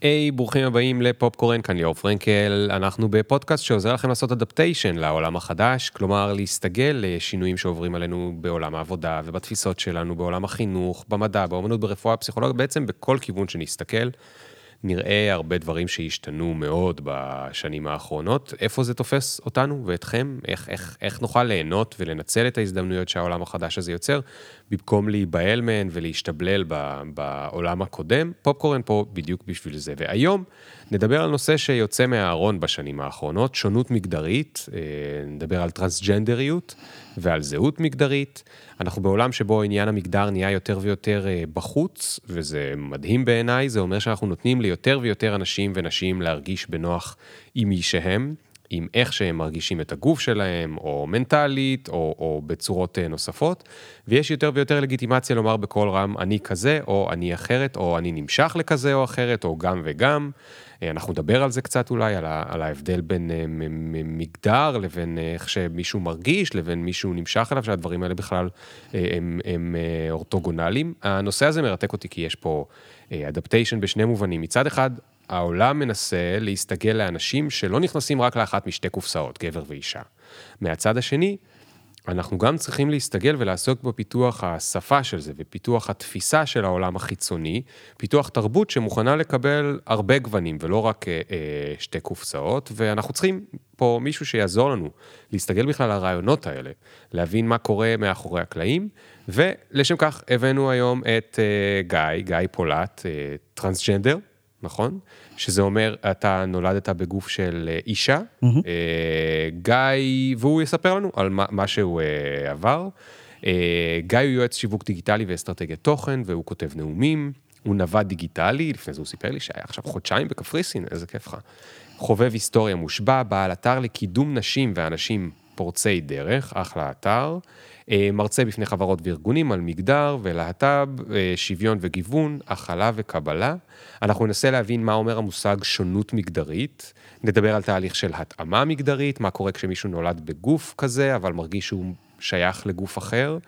היי, hey, ברוכים הבאים לפופקורן, כאן ליאור פרנקל. אנחנו בפודקאסט שעוזר לכם לעשות אדפטיישן לעולם החדש, כלומר להסתגל לשינויים שעוברים עלינו בעולם העבודה ובתפיסות שלנו, בעולם החינוך, במדע, באמנות, ברפואה, פסיכולוגיה, בעצם בכל כיוון שנסתכל. נראה הרבה דברים שהשתנו מאוד בשנים האחרונות. איפה זה תופס אותנו ואתכם? איך, איך, איך נוכל ליהנות ולנצל את ההזדמנויות שהעולם החדש הזה יוצר, במקום להיבהל מהן ולהשתבלל בעולם הקודם? פופקורן פה בדיוק בשביל זה. והיום נדבר על נושא שיוצא מהארון בשנים האחרונות, שונות מגדרית, אה, נדבר על טרנסג'נדריות ועל זהות מגדרית. אנחנו בעולם שבו עניין המגדר נהיה יותר ויותר אה, בחוץ, וזה מדהים בעיניי, זה אומר שאנחנו נותנים ליותר ויותר אנשים ונשים להרגיש בנוח עם מי שהם. עם איך שהם מרגישים את הגוף שלהם, או מנטלית, או, או בצורות אה, נוספות, ויש יותר ויותר לגיטימציה לומר בקול רם, אני כזה, או אני אחרת, או אני נמשך לכזה או אחרת, או גם וגם. אה, אנחנו נדבר על זה קצת אולי, על, ה, על ההבדל בין אה, מגדר לבין איך שמישהו מרגיש, לבין מישהו נמשך אליו, שהדברים האלה בכלל הם, הם אורתוגונליים. הנושא הזה מרתק אותי כי יש פה אדפטיישן בשני מובנים. מצד אחד, העולם מנסה להסתגל לאנשים שלא נכנסים רק לאחת משתי קופסאות, גבר ואישה. מהצד השני, אנחנו גם צריכים להסתגל ולעסוק בפיתוח השפה של זה ופיתוח התפיסה של העולם החיצוני, פיתוח תרבות שמוכנה לקבל הרבה גוונים ולא רק אה, אה, שתי קופסאות, ואנחנו צריכים פה מישהו שיעזור לנו להסתגל בכלל לרעיונות האלה, להבין מה קורה מאחורי הקלעים, ולשם כך הבאנו היום את אה, גיא, גיא פולט, אה, טרנסג'נדר. נכון? שזה אומר, אתה נולדת בגוף של אה, אישה, mm-hmm. גיא, והוא יספר לנו על מה, מה שהוא אה, עבר. גיא הוא יועץ שיווק דיגיטלי ואסטרטגיית תוכן, והוא כותב נאומים. הוא נווד דיגיטלי, לפני זה הוא סיפר לי שהיה עכשיו חודשיים בקפריסין, איזה כיף לך. חובב היסטוריה מושבע, בעל אתר לקידום נשים ואנשים פורצי דרך, אחלה אתר. אה, מרצה בפני חברות וארגונים על מגדר ולהט"ב, אה, שוויון וגיוון, הכלה וקבלה. אנחנו ננסה להבין מה אומר המושג שונות מגדרית, נדבר על תהליך של התאמה מגדרית, מה קורה כשמישהו נולד בגוף כזה, אבל מרגיש שהוא שייך לגוף אחר.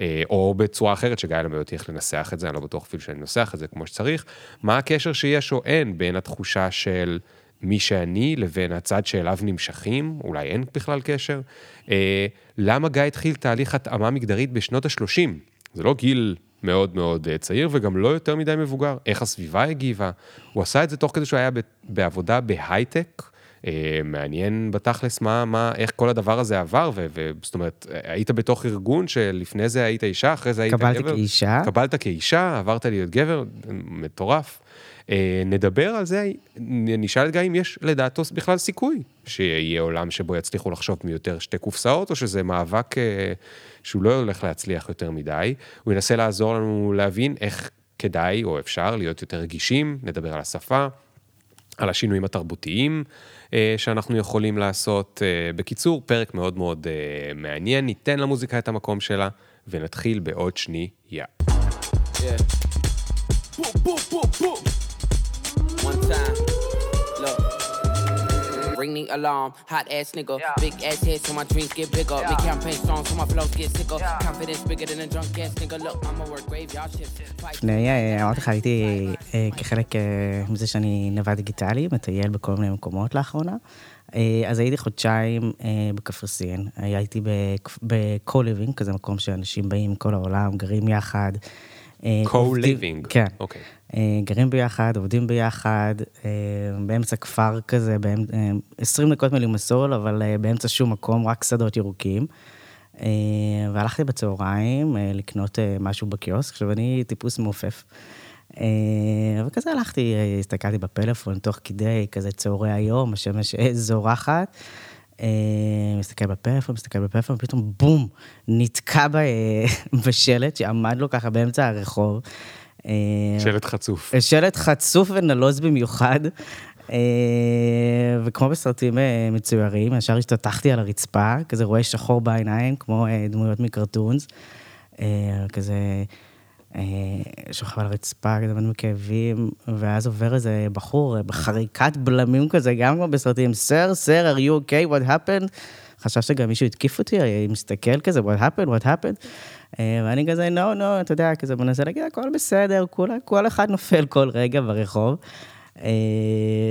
אה, או בצורה אחרת, שגיא אותי איך לנסח את זה, אני לא בטוח אפילו שאני אנסח את זה כמו שצריך, מה הקשר שיש או אין בין התחושה של מי שאני לבין הצד שאליו נמשכים, אולי אין בכלל קשר. אה, למה גיא התחיל תהליך התאמה מגדרית בשנות ה-30? זה לא גיל מאוד מאוד אה, צעיר וגם לא יותר מדי מבוגר. איך הסביבה הגיבה? הוא עשה את זה תוך כדי שהוא היה בעבודה בהייטק. אה, מעניין בתכלס מה, מה, איך כל הדבר הזה עבר, וזאת אומרת, היית בתוך ארגון שלפני זה היית אישה, אחרי זה היית גבר. קבלת כאישה. קבלת כאישה, עברת להיות גבר, מטורף. אה, נדבר על זה, נשאל גיא אם יש לדעתו בכלל סיכוי שיהיה עולם שבו יצליחו לחשוב מיותר שתי קופסאות, או שזה מאבק אה, שהוא לא הולך להצליח יותר מדי. הוא ינסה לעזור לנו להבין איך כדאי או אפשר להיות יותר רגישים, נדבר על השפה, על השינויים התרבותיים אה, שאנחנו יכולים לעשות. בקיצור, פרק מאוד מאוד מעניין, ניתן למוזיקה את המקום שלה, ונתחיל בעוד שנייה. Yeah. Yeah. Ring the alarm. Hot ass nigga, yeah. big ass head so my dreams get bigger. Yeah. Big campaign strong so my flows get sicker. Yeah. Confidence bigger than a drunk ass nigga. Look, I'ma work graveyard shift. לפני, אמרתי לך, הייתי כחלק מזה שאני נווד דיגיטלי, מטייל בכל מיני מקומות לאחרונה. אז הייתי חודשיים בקפריסין, הייתי ב-co-living, כזה מקום שאנשים באים מכל העולם, גרים יחד. co-living? כן. אוקיי. אה, גרים ביחד, עובדים ביחד, אה, באמצע כפר כזה, 20 אה, דקות מלימסול, אבל באמצע שום מקום, רק שדות ירוקים. והלכתי בצהריים לקנות משהו בקיוסק, עכשיו אני טיפוס מעופף. וכזה הלכתי, הסתכלתי בפלאפון תוך כדי, כזה צהרי היום, השמש זורחת. מסתכל בפלאפון, מסתכל בפלאפון, פתאום בום, נתקע בשלט שעמד לו ככה באמצע הרחוב. אה, שלט חצוף. שלט חצוף ונלוז במיוחד. אה, וכמו בסרטים אה, מצוירים, ישר השתטחתי על הרצפה, כזה רואה שחור בעיניים, כמו דמויות מקרטונס. כזה שוכב על הרצפה, כזה מאוד מכאבים, ואז עובר איזה בחור בחריקת בלמים כזה, גם כמו בסרטים, סר, סר, are you okay, what happened? חשב שגם מישהו התקיף אותי, מסתכל כזה, what happened, what happened? אה, ואני כזה, no, no, אתה יודע, כזה מנסה להגיד, הכל בסדר, כל, כל אחד נופל כל רגע ברחוב. אה,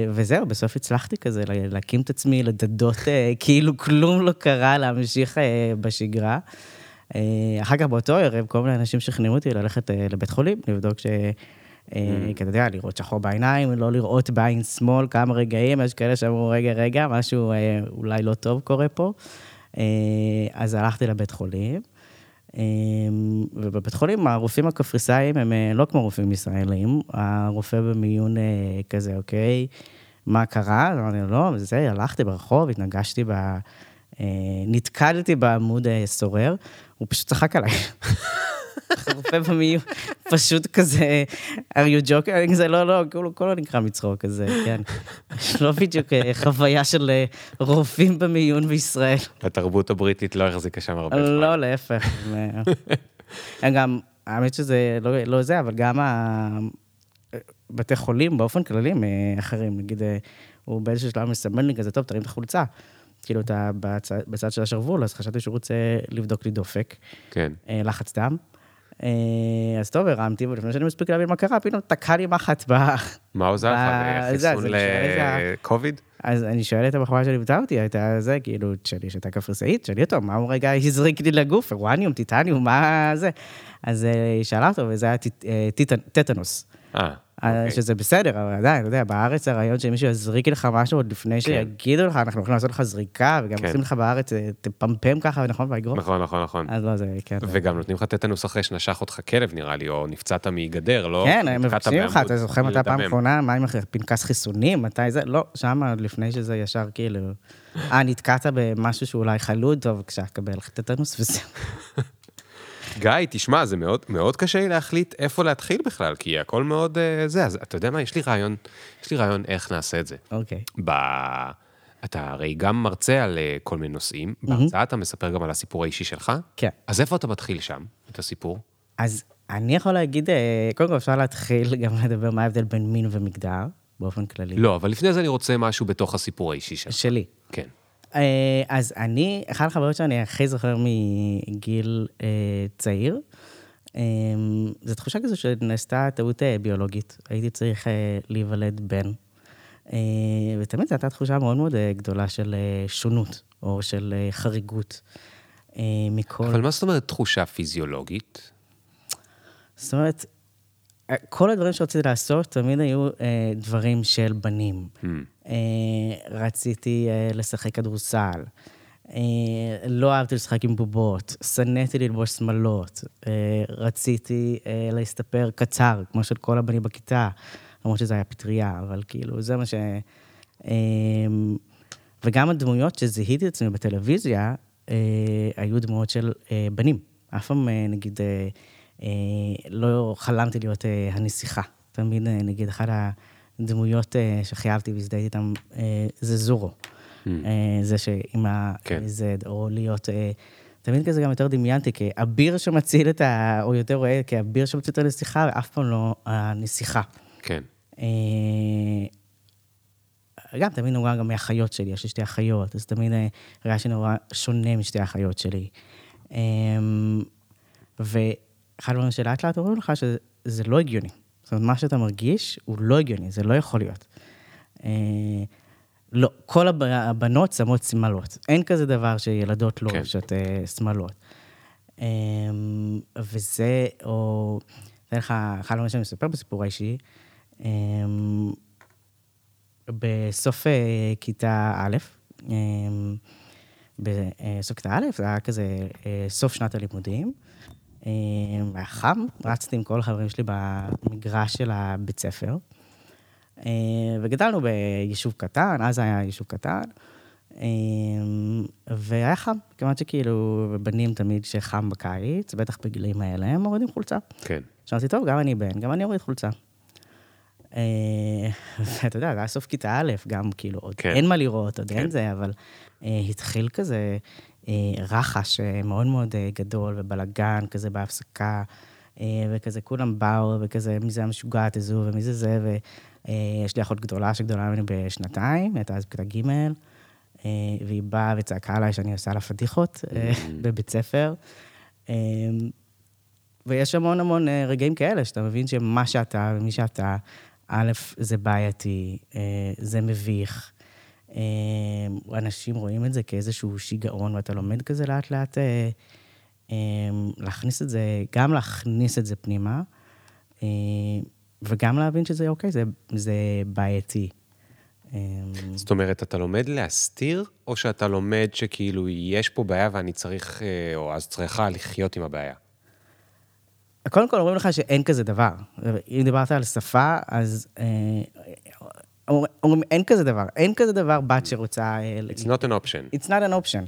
וזהו, בסוף הצלחתי כזה להקים את עצמי לדדות, אה, כאילו כלום לא קרה, להמשיך בשגרה. אחר כך באותו ערב, כל מיני אנשים שכנעו אותי ללכת לבית חולים, לבדוק ש... Mm. כי אתה יודע, לראות שחור בעיניים, לא לראות בעין שמאל כמה רגעים, יש כאלה שאמרו, רגע, רגע, משהו אולי לא טוב קורה פה. אז הלכתי לבית חולים, ובבית חולים הרופאים הקפריסאים הם לא כמו רופאים ישראלים, הרופא במיון כזה, אוקיי, מה קרה? אמרתי לו, לא, וזה, הלכתי ברחוב, התנגשתי ב... נתקלתי בעמוד סורר, הוא פשוט צחק עליי. רופא במיון, פשוט כזה, are you joking? זה לא, לא, כולו לא נקרא מצחוק כזה, כן. לא בדיוק אה, חוויה של אה, רופאים במיון בישראל. התרבות הבריטית לא החזיקה שם הרבה זמן. לא, להפך. גם, האמת שזה לא, לא זה, אבל גם בתי חולים באופן כללי הם אה, אחרים. נגיד, הוא באיזשהו שלב מסמן לי כזה, טוב, תרים את החולצה. כאילו, אתה בצד, בצד של השרוול, אז חשבתי שהוא רוצה לבדוק לי דופק. כן. לחץ דם. אה, אז טוב, הרמתי, ולפני שאני מספיק להבין מה קרה, פתאום תקע לי מחט ב... מה עוזר לך? חיסון לקוביד? אז אני שואל את הבחורה שליוותה אותי, הייתה זה, כאילו, תשאלי שהייתה קפריסאית, תשאלי אותו, מה הוא רגע הזריק לי לגוף, אורניום, טיטניום, מה זה? אז אה, היא שאלה אותו, וזה היה אה, טטנוס. אה. אוקיי. שזה בסדר, אבל עדיין, אתה יודע, בארץ הרעיון שמישהו יזריק לך משהו עוד לפני כן. שיגידו לך, אנחנו הולכים לעשות לך זריקה, וגם כן. עושים לך בארץ, אה, תפמפם ככה, נכון, באגרוף? נכון, נכון, נכון. אז לא, זה כן. וגם נותנים לך טטנוס אחרי שנשך אותך כלב, נראה לי, או נפצעת מגדר, לא? כן, הם מבקשים לך, אתה זוכר מתי פעם אחרונה, מה עם פנקס חיסונים, מתי זה? לא, שם לפני שזה ישר כאילו... אה, נתקעת במשהו שאולי חלוד, טוב, בבקשה, קבל טטנוס וזהו. גיא, תשמע, זה מאוד, מאוד קשה לי להחליט איפה להתחיל בכלל, כי הכל מאוד uh, זה, אז אתה יודע מה, יש לי רעיון, יש לי רעיון איך נעשה את זה. אוקיי. Okay. ב... אתה הרי גם מרצה על uh, כל מיני נושאים, mm-hmm. בהרצאה אתה מספר גם על הסיפור האישי שלך. כן. אז איפה אתה מתחיל שם, את הסיפור? אז אני יכול להגיד, אה, קודם כל אפשר להתחיל גם לדבר מה ההבדל בין מין ומגדר, באופן כללי. לא, אבל לפני זה אני רוצה משהו בתוך הסיפור האישי שלך. שלי. אה, אז אני, אחת החברות שאני הכי זוכר מגיל אה, צעיר, אה, זו תחושה כזו שנעשתה טעות ביולוגית. הייתי צריך להיוולד בן. ותמיד זו הייתה תחושה מאוד מאוד גדולה של שונות, או של חריגות מכל... אבל מה זאת אומרת תחושה פיזיולוגית? זאת אומרת, כל הדברים שרציתי לעשות תמיד היו אה, דברים של בנים. Hmm. אה, רציתי אה, לשחק כדורסל, אה, לא אהבתי לשחק עם בובות, שנאתי ללבוש שמלות, רציתי להסתפר קצר, כמו של כל הבנים בכיתה, למרות שזה היה פטריה, אבל כאילו, זה מה ש... וגם הדמויות שזיהיתי את עצמי בטלוויזיה, היו דמויות של בנים. אף פעם, נגיד, לא חלמתי להיות הנסיכה. תמיד, נגיד, אחת הדמויות שחייבתי והזדהיתי איתן זה זורו. Mm. זה שעם ה-Z, כן. או להיות... תמיד כזה גם יותר דמיינתי, כאביר שמציל את ה... או יותר רואה כאביר שמציל את הנסיכה, ואף פעם לא הנסיכה. כן. גם תמיד נורא גם מהאחיות שלי, יש לי שתי אחיות, אז תמיד הרגשתי נורא שונה משתי האחיות שלי. ו... אחד הדברים שלאט לאט אומרים לך שזה לא הגיוני. זאת אומרת, מה שאתה מרגיש הוא לא הגיוני, זה לא יכול להיות. אה, לא, כל הבנות שמות שמלות. אין כזה דבר שילדות לא כן. לובשות אה, שמלות. אה, וזה, או, אתן לך, אחד הדברים שאני מספר בסיפור האישי, אה, בסוף אה, כיתה א', אה, בסוף כיתה א', זה היה כזה סוף שנת הלימודים. היה חם, רצתי עם כל החברים שלי במגרש של הבית ספר. אה, וגדלנו ביישוב קטן, אז היה יישוב קטן, אה, והיה חם, כמעט שכאילו בנים תמיד שחם בקיץ, בטח בגילים האלה, הם מורידים חולצה. כן. שאלתי, טוב, גם אני בן, גם אני אוריד חולצה. אה, ואתה יודע, זה היה סוף כיתה א', גם כאילו, עוד כן. אין מה לראות, עוד כן. אין זה, אבל התחיל כזה אה, רחש אה, מאוד מאוד אה, גדול ובלאגן כזה בהפסקה, וכזה כולם באו, וכזה מי זה המשוגעת הזו ומי זה זה, ויש לי אחות גדולה שגדולה ממני בשנתיים, הייתה אז בכיתה ג', והיא באה וצעקה עליי שאני עושה לה פדיחות mm-hmm. בבית ספר. ויש המון המון רגעים כאלה, שאתה מבין שמה שאתה ומי שאתה, א', זה בעייתי, אה, זה מביך. אה, אנשים רואים את זה כאיזשהו שיגעון, ואתה לומד כזה לאט-לאט אה, אה, להכניס את זה, גם להכניס את זה פנימה, וגם להבין שזה אוקיי, זה, זה בעייתי. זאת אומרת, אתה לומד להסתיר, או שאתה לומד שכאילו יש פה בעיה ואני צריך, או אז צריכה לחיות עם הבעיה? קודם כל אומרים לך שאין כזה דבר. אם דיברת על שפה, אז אה, אומרים, אין כזה דבר. אין כזה דבר בת שרוצה... אה, It's not an option. It's not an option.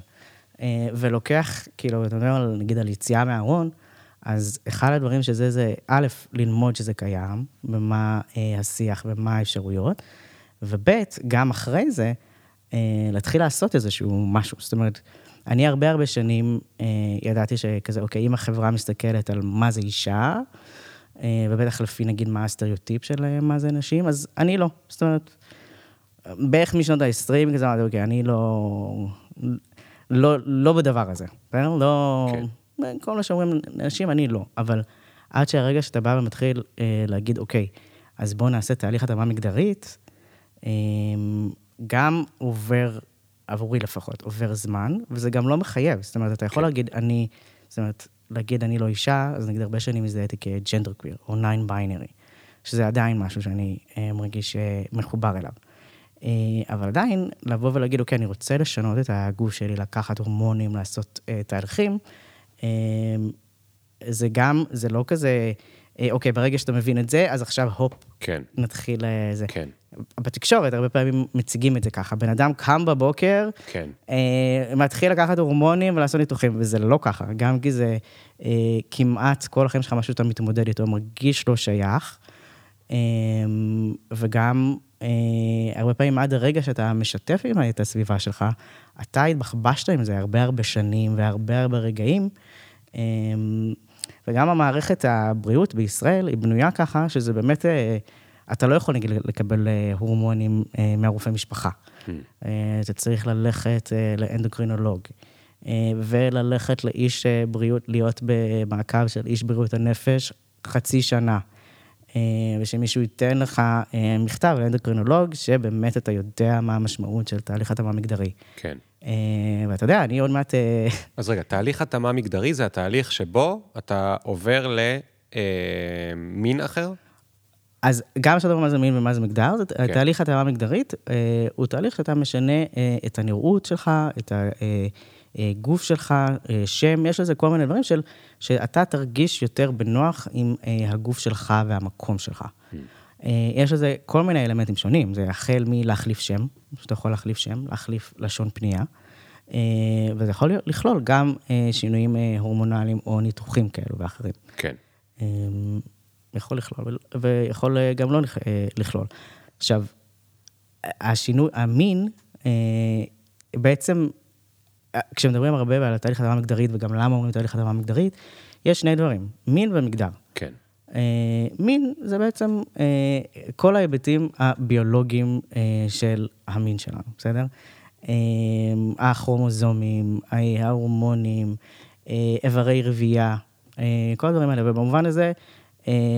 אה, ולוקח, כאילו, אתה אומר, נגיד על יציאה מהארון, אז אחד הדברים שזה, זה, א', ללמוד שזה קיים, ומה אה, השיח ומה האפשרויות, וב', גם אחרי זה, להתחיל לעשות איזשהו משהו. זאת אומרת, אני הרבה הרבה שנים ידעתי שכזה, אוקיי, אם החברה מסתכלת על מה זה אישה, ובטח לפי, נגיד, מה הסטריאוטיפ של אה, מה זה נשים, אז אני לא. זאת אומרת, בערך משנות ה-20, כזה אמרתי, אוקיי, אני לא... לא, לא בדבר הזה, בסדר? לא... כן. כל מה שאומרים נשים, אני לא. אבל עד שהרגע שאתה בא ומתחיל אה, להגיד, אוקיי, אז בואו נעשה תהליך התאמה מגדרית, אה, גם עובר, עבורי לפחות, עובר זמן, וזה גם לא מחייב. זאת אומרת, אתה יכול כן. להגיד, אני, זאת אומרת, להגיד אני לא אישה, אז נגיד הרבה שנים הזדהיתי כג'נדר קוויר, או ניין ביינרי, שזה עדיין משהו שאני אה, מרגיש אה, מחובר אליו. אה, אבל עדיין, לבוא ולהגיד, אוקיי, אני רוצה לשנות את הגוף שלי, לקחת הורמונים, לעשות תהליכים, זה גם, זה לא כזה, אוקיי, ברגע שאתה מבין את זה, אז עכשיו, הופ, כן, נתחיל זה. כן, בתקשורת, הרבה פעמים מציגים את זה ככה. בן אדם קם בבוקר, כן. אה, מתחיל לקחת הורמונים ולעשות ניתוחים, וזה לא ככה. גם כי זה אה, כמעט כל החיים שלך משהו שאתה מתמודד איתו, מרגיש לא שייך. אה, וגם אה, הרבה פעמים עד הרגע שאתה משתף עם את הסביבה שלך, אתה התבחבשת עם זה הרבה הרבה שנים והרבה הרבה רגעים. אה, וגם המערכת הבריאות בישראל היא בנויה ככה, שזה באמת, אה, אתה לא יכול נגיד לקבל אה, הורמונים אה, מהרופא משפחה. אה, אתה צריך ללכת לאנדוקרינולוג, וללכת לאיש בריאות, להיות במעקב של איש בריאות הנפש חצי שנה. ושמישהו ייתן לך מכתב לאנדוקרינולוג, שבאמת אתה יודע מה המשמעות של תהליך התאמה מגדרי. כן. ואתה יודע, אני עוד מעט... אז רגע, תהליך התאמה מגדרי זה התהליך שבו אתה עובר למין אחר? אז גם כשאתה אומר מה זה מין ומה זה מגדר, זה כן. תהליך התאמה מגדרית, אה, הוא תהליך שאתה משנה אה, את הנראות שלך, את הגוף שלך, אה, שם, יש לזה כל מיני דברים של, שאתה תרגיש יותר בנוח עם אה, הגוף שלך והמקום שלך. אה, יש לזה כל מיני אלמנטים שונים, זה החל מלהחליף שם, שאתה יכול להחליף שם, להחליף לשון פנייה, אה, וזה יכול לכלול גם אה, שינויים אה, הורמונליים או ניתוחים כאלו ואחרים. כן. יכול לכלול, ויכול אה, גם לא אה, לכלול. עכשיו, השינוי, המין, אה, בעצם, כשמדברים הרבה על התהליך התאמה מגדרית, וגם למה אומרים תהליך התאמה מגדרית, יש שני דברים, מין ומגדר. כן. מין זה בעצם כל ההיבטים הביולוגיים של המין שלנו, בסדר? הכרומוזומים, ההורמונים, איברי רבייה, כל הדברים האלה, ובמובן הזה,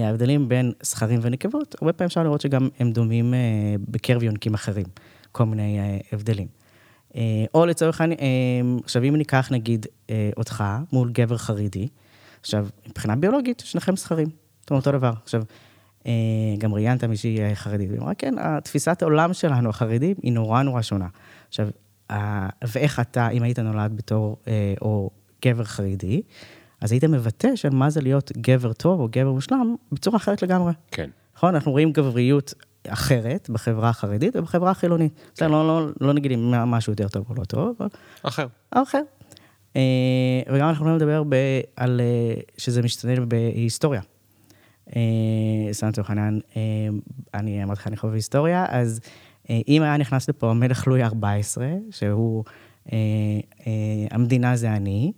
ההבדלים בין זכרים ונקבות, הרבה פעמים אפשר לראות שגם הם דומים אה, בקרב יונקים אחרים, כל מיני אה, הבדלים. אה, או לצורך העניין, אה, עכשיו אם ניקח נגיד אה, אותך מול גבר חרדי, עכשיו, מבחינה ביולוגית, שניכם זכרים, אומרת, אותו דבר. עכשיו, אה, גם ראיינת מישהי אה, חרדית, והיא אמרה, כן, תפיסת העולם שלנו, החרדים, היא נורא נורא שונה. עכשיו, ואיך אתה, אם היית נולד בתור, אה, או גבר חרדי, אז היית מבטא של מה זה להיות גבר טוב או גבר מושלם בצורה אחרת לגמרי. כן. נכון? אנחנו רואים גבריות אחרת בחברה החרדית ובחברה החילונית. בסדר, לא, לא, לא נגיד אם משהו יותר טוב או לא טוב, אחר. אחר. אה, וגם אנחנו יכולים לדבר ב, על אה, שזה משתנה בהיסטוריה. סתם לצורך העניין, אני אמרתי לך, אני חושב בהיסטוריה, אז אה, אם היה נכנס לפה המלך לואי ה-14, שהוא, המדינה זה אני,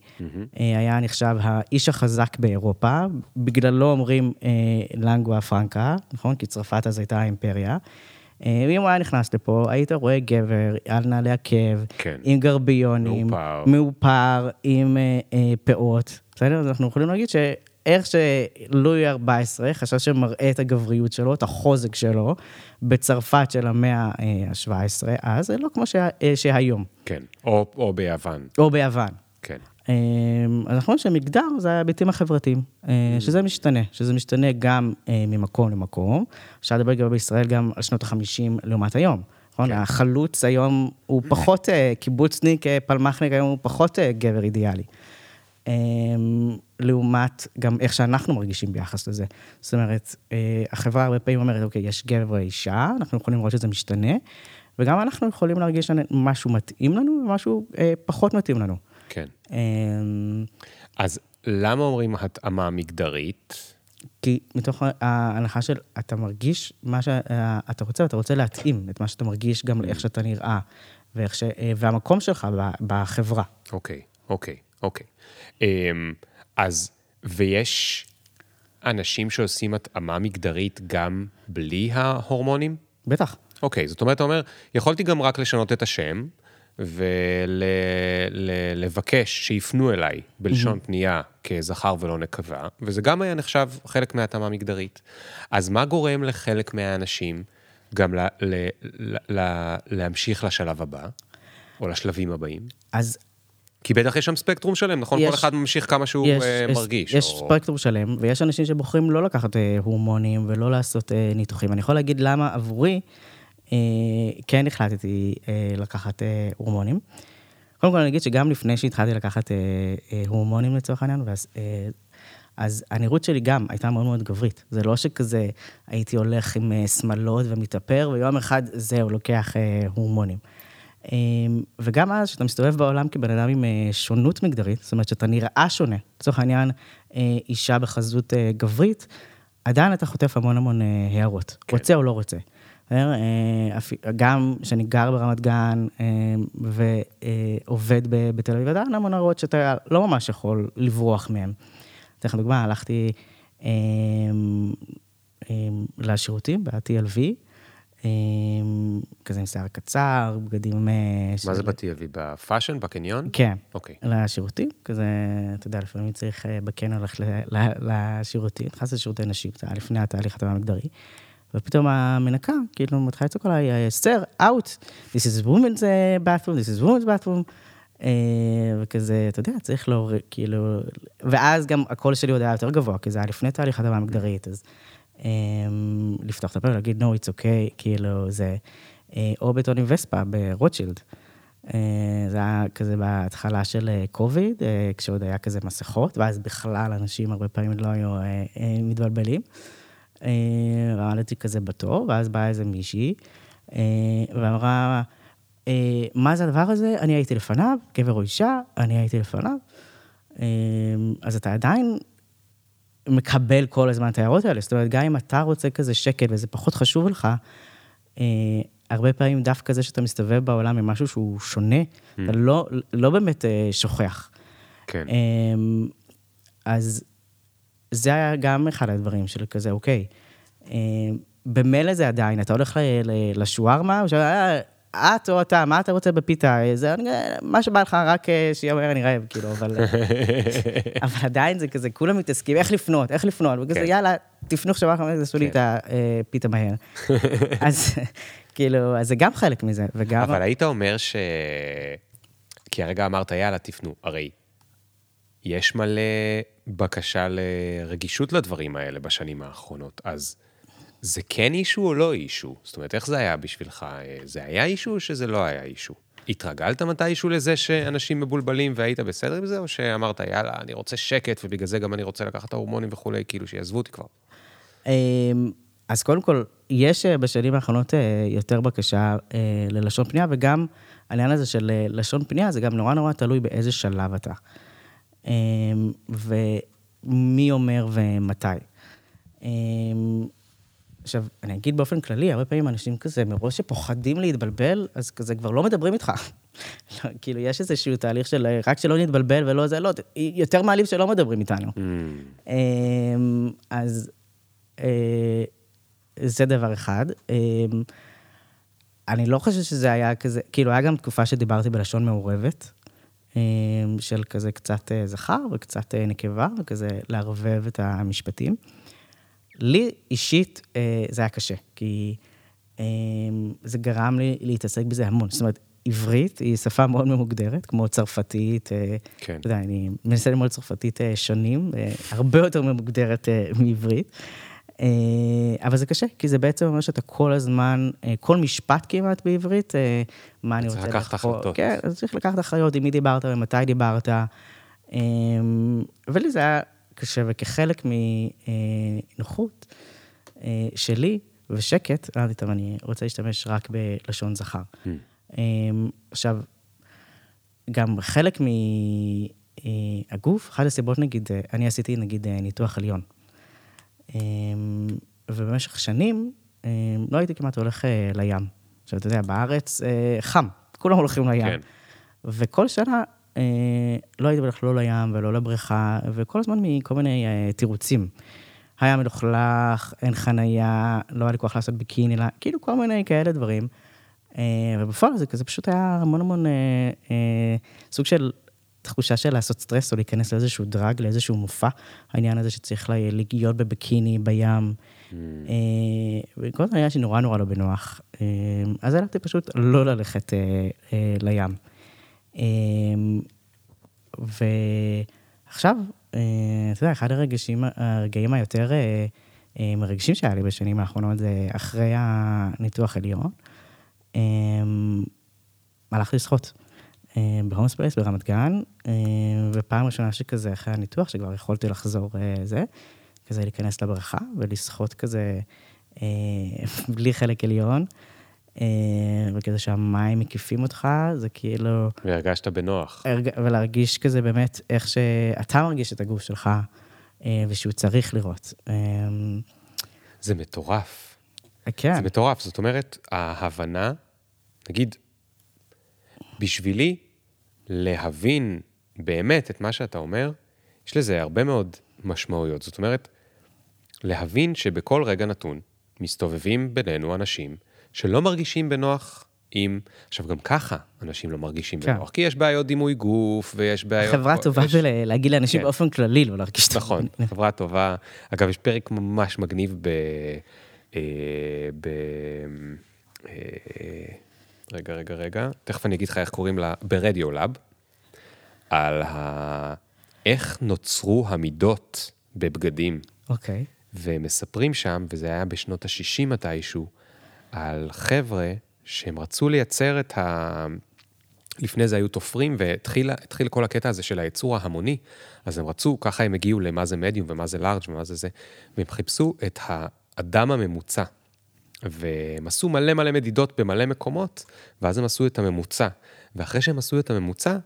אה, היה נחשב האיש החזק באירופה, בגללו אומרים אה, לנגואה פרנקה, נכון? כי צרפת אז הייתה האימפריה. אה, ואם הוא היה נכנס לפה, היית רואה גבר על נעלי עקב, כן. עם גרביונים, מאופר. מאופר, עם אה, אה, פאות, בסדר? אז אנחנו יכולים להגיד איך שלואי ה-14 חשב שמראה את הגבריות שלו, את החוזק שלו, בצרפת של המאה ה-17, אז זה לא כמו שה, שהיום. כן, או, או ביוון. או ביוון. כן. אז אנחנו רואים שמגדר זה ההיבטים החברתיים, שזה משתנה, שזה משתנה גם ממקום למקום. אפשר לדבר גם בישראל גם על שנות ה-50 לעומת היום. נכון? כן. החלוץ היום הוא פחות קיבוצניק, פלמחניק היום הוא פחות גבר אידיאלי. לעומת גם איך שאנחנו מרגישים ביחס לזה. זאת אומרת, החברה הרבה פעמים אומרת, אוקיי, יש גבר ואישה, אנחנו יכולים לראות שזה משתנה, וגם אנחנו יכולים להרגיש שמשהו מתאים לנו ומשהו פחות מתאים לנו. כן. אז למה אומרים התאמה מגדרית? כי מתוך ההנחה של אתה מרגיש מה שאתה רוצה, ואתה רוצה להתאים את מה שאתה מרגיש גם לאיך שאתה נראה, ואיך ש... והמקום שלך בחברה. אוקיי, אוקיי, אוקיי. אז, ויש אנשים שעושים התאמה מגדרית גם בלי ההורמונים? בטח. אוקיי, זאת אומרת, אתה אומר, יכולתי גם רק לשנות את השם, ולבקש שיפנו אליי בלשון פנייה כזכר ולא נקבה, וזה גם היה נחשב חלק מהתאמה מגדרית. אז מה גורם לחלק מהאנשים גם ל- ל- ל- להמשיך לשלב הבא, או לשלבים הבאים? אז... כי בטח יש שם ספקטרום שלם, נכון? יש, כל אחד ממשיך כמה שהוא יש, uh, יש, מרגיש. יש או... ספקטרום שלם, ויש אנשים שבוחרים לא לקחת uh, הורמונים ולא לעשות uh, ניתוחים. אני יכול להגיד למה עבורי, כן החלטתי לקחת הורמונים. קודם כל אני אגיד שגם לפני שהתחלתי לקחת הורמונים לצורך העניין, ואז, אז הנראות שלי גם הייתה מאוד מאוד גברית. זה לא שכזה הייתי הולך עם שמלות ומתאפר, ויום אחד זהו, לוקח הורמונים. וגם אז, כשאתה מסתובב בעולם כבן אדם עם שונות מגדרית, זאת אומרת שאתה נראה שונה, לצורך העניין, אישה בחזות גברית, עדיין אתה חוטף המון המון הערות, כן. רוצה או לא רוצה. גם כשאני גר ברמת גן ועובד בתל אביב, עדיין המון הרעות שאתה לא ממש יכול לברוח מהן. אתן לך דוגמה, הלכתי לשירותים ב-TLV, כזה עם שיער קצר, בגדים... מה זה ב-TLV? בפאשן? בקניון? כן. אוקיי. לשירותים, כזה, אתה יודע, לפעמים צריך בקניון ללכת לשירותים, נכנס לשירותי נשים, זה היה לפני התהליך הטבע המגדרי. ופתאום המנקה, כאילו, מתחילה לצעוק עליי, סר, out, this is women's bathroom, this is women's bathroom. וכזה, אתה יודע, צריך להוריד, כאילו, ואז גם הקול שלי עוד היה יותר גבוה, כי זה היה לפני תהליך הדמה המגדרית, אז לפתוח את הפה ולהגיד, no, it's okay, כאילו, זה, או בטוני וספה ברוטשילד. זה היה כזה בהתחלה של קוביד, כשעוד היה כזה מסכות, ואז בכלל אנשים הרבה פעמים לא היו מתבלבלים. רעדתי כזה בתור, ואז באה איזה מישהי, ואמרה, מה זה הדבר הזה? אני הייתי לפניו, גבר או אישה, אני הייתי לפניו. אז אתה עדיין מקבל כל הזמן את ההערות האלה. זאת אומרת, גם אם אתה רוצה כזה שקט וזה פחות חשוב לך, הרבה פעמים דווקא זה שאתה מסתובב בעולם עם משהו שהוא שונה, אתה לא, לא באמת שוכח. כן. אז זה היה גם אחד הדברים של כזה, אוקיי, במילא זה עדיין, אתה הולך לשווארמה, את או אתה, מה אתה רוצה בפיתה? זה מה שבא לך, רק שיהיה מהר אני רעב, כאילו, אבל... אבל עדיין זה כזה, כולם מתעסקים, איך לפנות, איך לפנות, וכזה, יאללה, תפנו עכשיו, תעשו לי את הפיתה מהר. אז כאילו, אז זה גם חלק מזה, וגם... אבל היית אומר ש... כי הרגע אמרת, יאללה, תפנו. הרי יש מלא בקשה לרגישות לדברים האלה בשנים האחרונות, אז זה כן אישו או לא אישו? זאת אומרת, איך זה היה בשבילך? זה היה אישו או שזה לא היה אישו? התרגלת מתישהו לזה שאנשים מבולבלים והיית בסדר עם זה, או שאמרת, יאללה, אני רוצה שקט, ובגלל זה גם אני רוצה לקחת ההורמונים וכולי, כאילו שיעזבו אותי כבר? אז קודם כל, יש בשנים האחרונות יותר בקשה ללשון פנייה, וגם העניין הזה של לשון פנייה, זה גם נורא נורא תלוי באיזה שלב אתה. ומי אומר ומתי. עכשיו, אני אגיד באופן כללי, הרבה פעמים אנשים כזה, מראש שפוחדים להתבלבל, אז כזה כבר לא מדברים איתך. כאילו, יש איזשהו תהליך של רק שלא נתבלבל ולא זה, לא, יותר מעליב שלא מדברים איתנו. Mm. אז זה דבר אחד. אני לא חושב שזה היה כזה, כאילו, היה גם תקופה שדיברתי בלשון מעורבת. אה, של כזה קצת אה, זכר וקצת אה, נקבה, וכזה לערבב את המשפטים. לי אישית אה, זה היה קשה, כי אה, זה גרם לי להתעסק בזה המון. זאת אומרת, עברית היא שפה מאוד ממוגדרת, כמו צרפתית. אה, כן. אתה יודע, אני מנסה ללמוד צרפתית אה, שנים, אה, הרבה יותר ממוגדרת אה, מעברית. אה, אבל זה קשה, כי זה בעצם אומר שאתה כל הזמן, כל משפט כמעט בעברית, מה אני צריך רוצה לקחת. החלטות. כן, אז צריך לקחת אחריות, עם מי דיברת ומתי דיברת. ולי זה היה וכחלק מנוחות אה, שלי ושקט, אמרתי, טוב, אני רוצה להשתמש רק בלשון זכר. Hmm. אה, עכשיו, גם חלק מהגוף, אחת הסיבות, נגיד, אה, אני עשיתי, נגיד, אה, ניתוח עליון. אה, ובמשך שנים אה, לא הייתי כמעט הולך אה, לים. עכשיו, אתה יודע, בארץ אה, חם, כולם הולכים לים. כן. וכל שנה אה, לא הייתי הולך לא לים ולא לבריכה, וכל הזמן מכל מיני אה, תירוצים. היה מלוכלך, אין חנייה, לא היה לי כוח לעשות ביקיני, לא- כאילו כל מיני כאלה דברים. אה, ובפועל זה כזה פשוט היה המון המון אה, אה, סוג של תחושה של לעשות סטרס או להיכנס לאיזשהו דרג, לאיזשהו מופע. העניין הזה שצריך לה- להיות בביקיני בים. אה, וכל הזמן היה שנורא נורא לא בנוח. אה, אז הלכתי פשוט לא ללכת אה, אה, לים. אה, ועכשיו, אה, אתה יודע, אחד הרגשים, הרגעים היותר אה, אה, מרגשים שהיה לי בשנים האחרונות זה אחרי הניתוח עליון. אה, הלכתי לשחות בהומס פלייס ברמת גן, ופעם ראשונה שכזה אחרי הניתוח, שכבר יכולתי לחזור זה, כזה להיכנס לבריכה ולשחות כזה בלי חלק עליון, וכזה שהמים מקיפים אותך, זה כאילו... והרגשת בנוח. הרג- ולהרגיש כזה באמת איך שאתה מרגיש את הגוף שלך, אה, ושהוא צריך להיראות. אה, זה מטורף. כן, זה מטורף. זאת אומרת, ההבנה, נגיד, בשבילי, להבין באמת את מה שאתה אומר, יש לזה הרבה מאוד משמעויות. זאת אומרת, להבין שבכל רגע נתון מסתובבים בינינו אנשים שלא מרגישים בנוח עם... עכשיו, גם ככה אנשים לא מרגישים כן. בנוח, כי יש בעיות דימוי גוף ויש בעיות... חברה טובה יש- זה להגיד לאנשים כן. באופן כללי לא להרגיש טוב. נכון, חברה טובה. אגב, יש פרק ממש מגניב ב... אה, ב... אה, רגע, רגע, רגע. תכף אני אגיד לך איך קוראים לה, ברדיו לאב, על ה... איך נוצרו המידות בבגדים. אוקיי. ומספרים שם, וזה היה בשנות ה-60 מתישהו, על חבר'ה שהם רצו לייצר את ה... לפני זה היו תופרים, והתחיל התחיל כל הקטע הזה של הייצור ההמוני. אז הם רצו, ככה הם הגיעו למה זה מדיום ומה זה לארג' ומה זה זה, והם חיפשו את האדם הממוצע. והם עשו מלא מלא מדידות במלא מקומות, ואז הם עשו את הממוצע. ואחרי שהם עשו את הממוצע,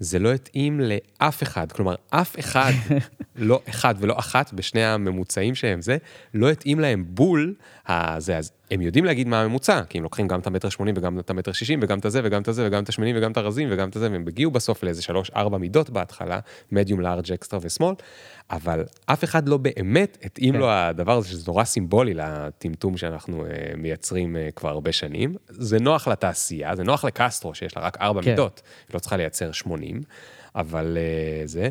זה לא התאים לאף אחד. כלומר, אף אחד, לא אחד ולא אחת בשני הממוצעים שהם זה, לא התאים להם בול הזה. אז הם יודעים להגיד מה הממוצע, כי הם לוקחים גם את המטר שמונים וגם את המטר שישים וגם את הזה וגם את הזה וגם את השמנים וגם את הרזים וגם את הזה, והם הגיעו בסוף לאיזה שלוש, ארבע מידות בהתחלה, מדיום, לארג', אקסטרה ושמאל, אבל אף אחד לא באמת התאים כן. לו הדבר הזה, שזה נורא סימבולי לטמטום שאנחנו אה, מייצרים אה, כבר הרבה שנים. זה נוח לתעשייה, זה נוח לקסטרו, שיש לה רק ארבע כן. מידות, היא לא צריכה לייצר 80, אבל אה, זה.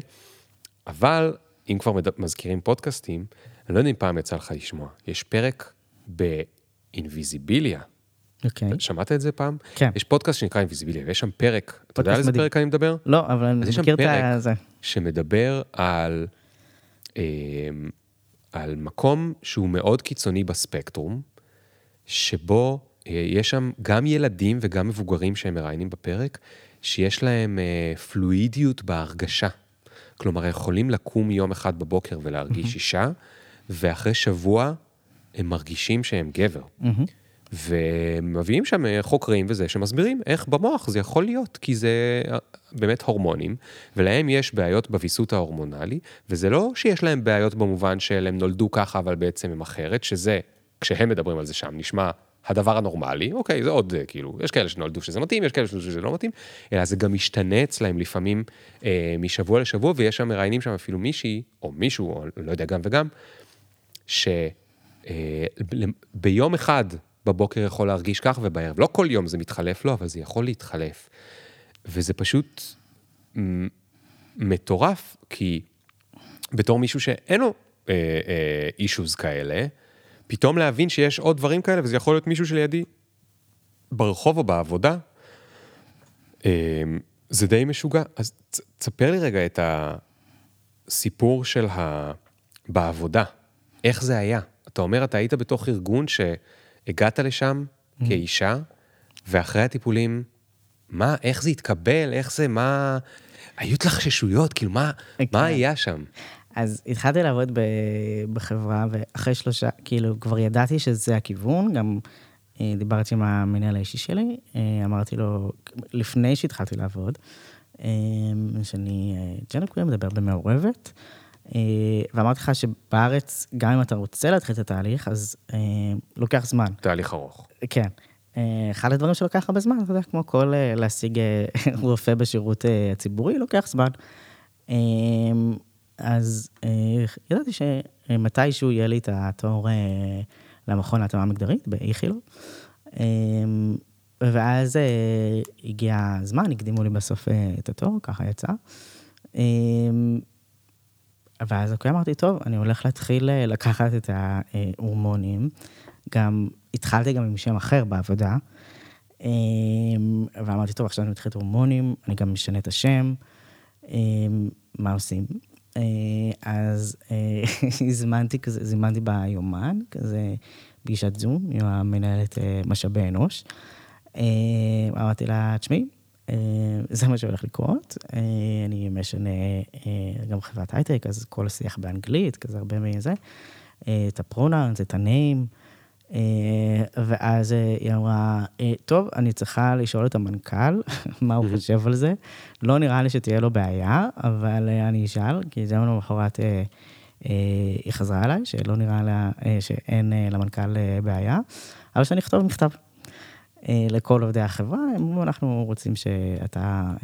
אבל אם כבר. מזכירים פודקאסטים, אני לא יודע אם פעם יצא לך לשמוע, יש פרק באינביזיביליה. אוקיי. שמעת את זה פעם? כן. יש פודקאסט שנקרא אינביזיביליה, ויש שם פרק, אתה יודע על איזה. פרק אני מדבר? לא, אבל אני אז יש שם מכיר את פרק זה. שמדבר על, אה, על מקום שהוא מאוד קיצוני בספקטרום, שבו אה, יש שם גם ילדים וגם מבוגרים שהם מראיינים בפרק, שיש להם אה, פלואידיות בהרגשה. כלומר, יכולים לקום יום אחד בבוקר ולהרגיש אישה, ואחרי שבוע הם מרגישים שהם גבר. ומביאים שם אה, חוקרים וזה, שמסבירים איך במוח זה יכול להיות, כי זה אה, באמת הורמונים, ולהם יש בעיות בוויסות ההורמונלי, וזה לא שיש להם בעיות במובן של הם נולדו ככה, אבל בעצם הם אחרת, שזה, כשהם מדברים על זה שם, נשמע הדבר הנורמלי, אוקיי, זה עוד, אה, כאילו, יש כאלה שנולדו שזה מתאים, יש כאלה שנולדו שזה לא מתאים, אלא זה גם משתנה אצלהם לפעמים אה, משבוע לשבוע, ויש שם מראיינים שם אפילו מישהי, או מישהו, או לא יודע, גם וגם, שביום אחד בבוקר יכול להרגיש כך ובערב. לא כל יום זה מתחלף לו, אבל זה יכול להתחלף. וזה פשוט מטורף, כי בתור מישהו שאין לו אישוז כאלה, פתאום להבין שיש עוד דברים כאלה, וזה יכול להיות מישהו שלידי ברחוב או בעבודה, אה, זה די משוגע. אז תספר לי רגע את הסיפור של ה... בעבודה. איך זה היה? אתה אומר, אתה היית בתוך ארגון שהגעת לשם כאישה, ואחרי הטיפולים, מה, איך זה התקבל, איך זה, מה... היו התלחששויות, כאילו, מה, כן. מה היה שם? אז התחלתי לעבוד ב- בחברה, ואחרי שלושה, כאילו, כבר ידעתי שזה הכיוון, גם אה, דיברתי עם המנהל האישי שלי, אה, אמרתי לו, לפני שהתחלתי לעבוד, אה, שאני ג'נר קוויר, מדבר במעורבת, ואמרתי לך שבארץ, גם אם אתה רוצה להתחיל את התהליך, אז אה, לוקח זמן. תהליך ארוך. כן. אה, אחד הדברים שלוקח הרבה זמן, אתה יודע, כמו כל אה, להשיג אה, רופא בשירות אה, הציבורי, לוקח זמן. אה, אז אה, ידעתי שמתישהו יהיה לי את התור אה, למכון להתאמה מגדרית באיכילוב. אה, ואז אה, הגיע הזמן, הקדימו לי בסוף אה, את התור, ככה יצא. ואז אוקיי, אמרתי, טוב, אני הולך להתחיל אה, לקחת את ההורמונים. גם התחלתי גם עם שם אחר בעבודה, אה, ואמרתי, טוב, עכשיו אני מתחיל את הורמונים, אני גם משנה את השם, אה, מה עושים? אה, אז אה, הזמנתי כזה, זימנתי ביומן, כזה פגישת זום עם המנהלת משאבי אנוש. אמרתי לה, תשמעי, זה מה שהולך לקרות. אה, אני משנה אה, גם חברת הייטק, אז כל השיח באנגלית, כזה הרבה מזה. אה, את הפרונאונס, את הניים. אה, ואז אה, היא אמרה, אה, טוב, אני צריכה לשאול את המנכ"ל מה הוא חושב על זה. לא נראה לי שתהיה לו בעיה, אבל אה, אני אשאל, כי זה יום למחרת אה, אה, היא חזרה אליי, שלא נראה לה, אה, שאין אה, למנכ"ל אה, בעיה, אבל שאני אכתוב מכתב. אה, לכל עובדי החברה, הם אמרו, אנחנו רוצים שאתה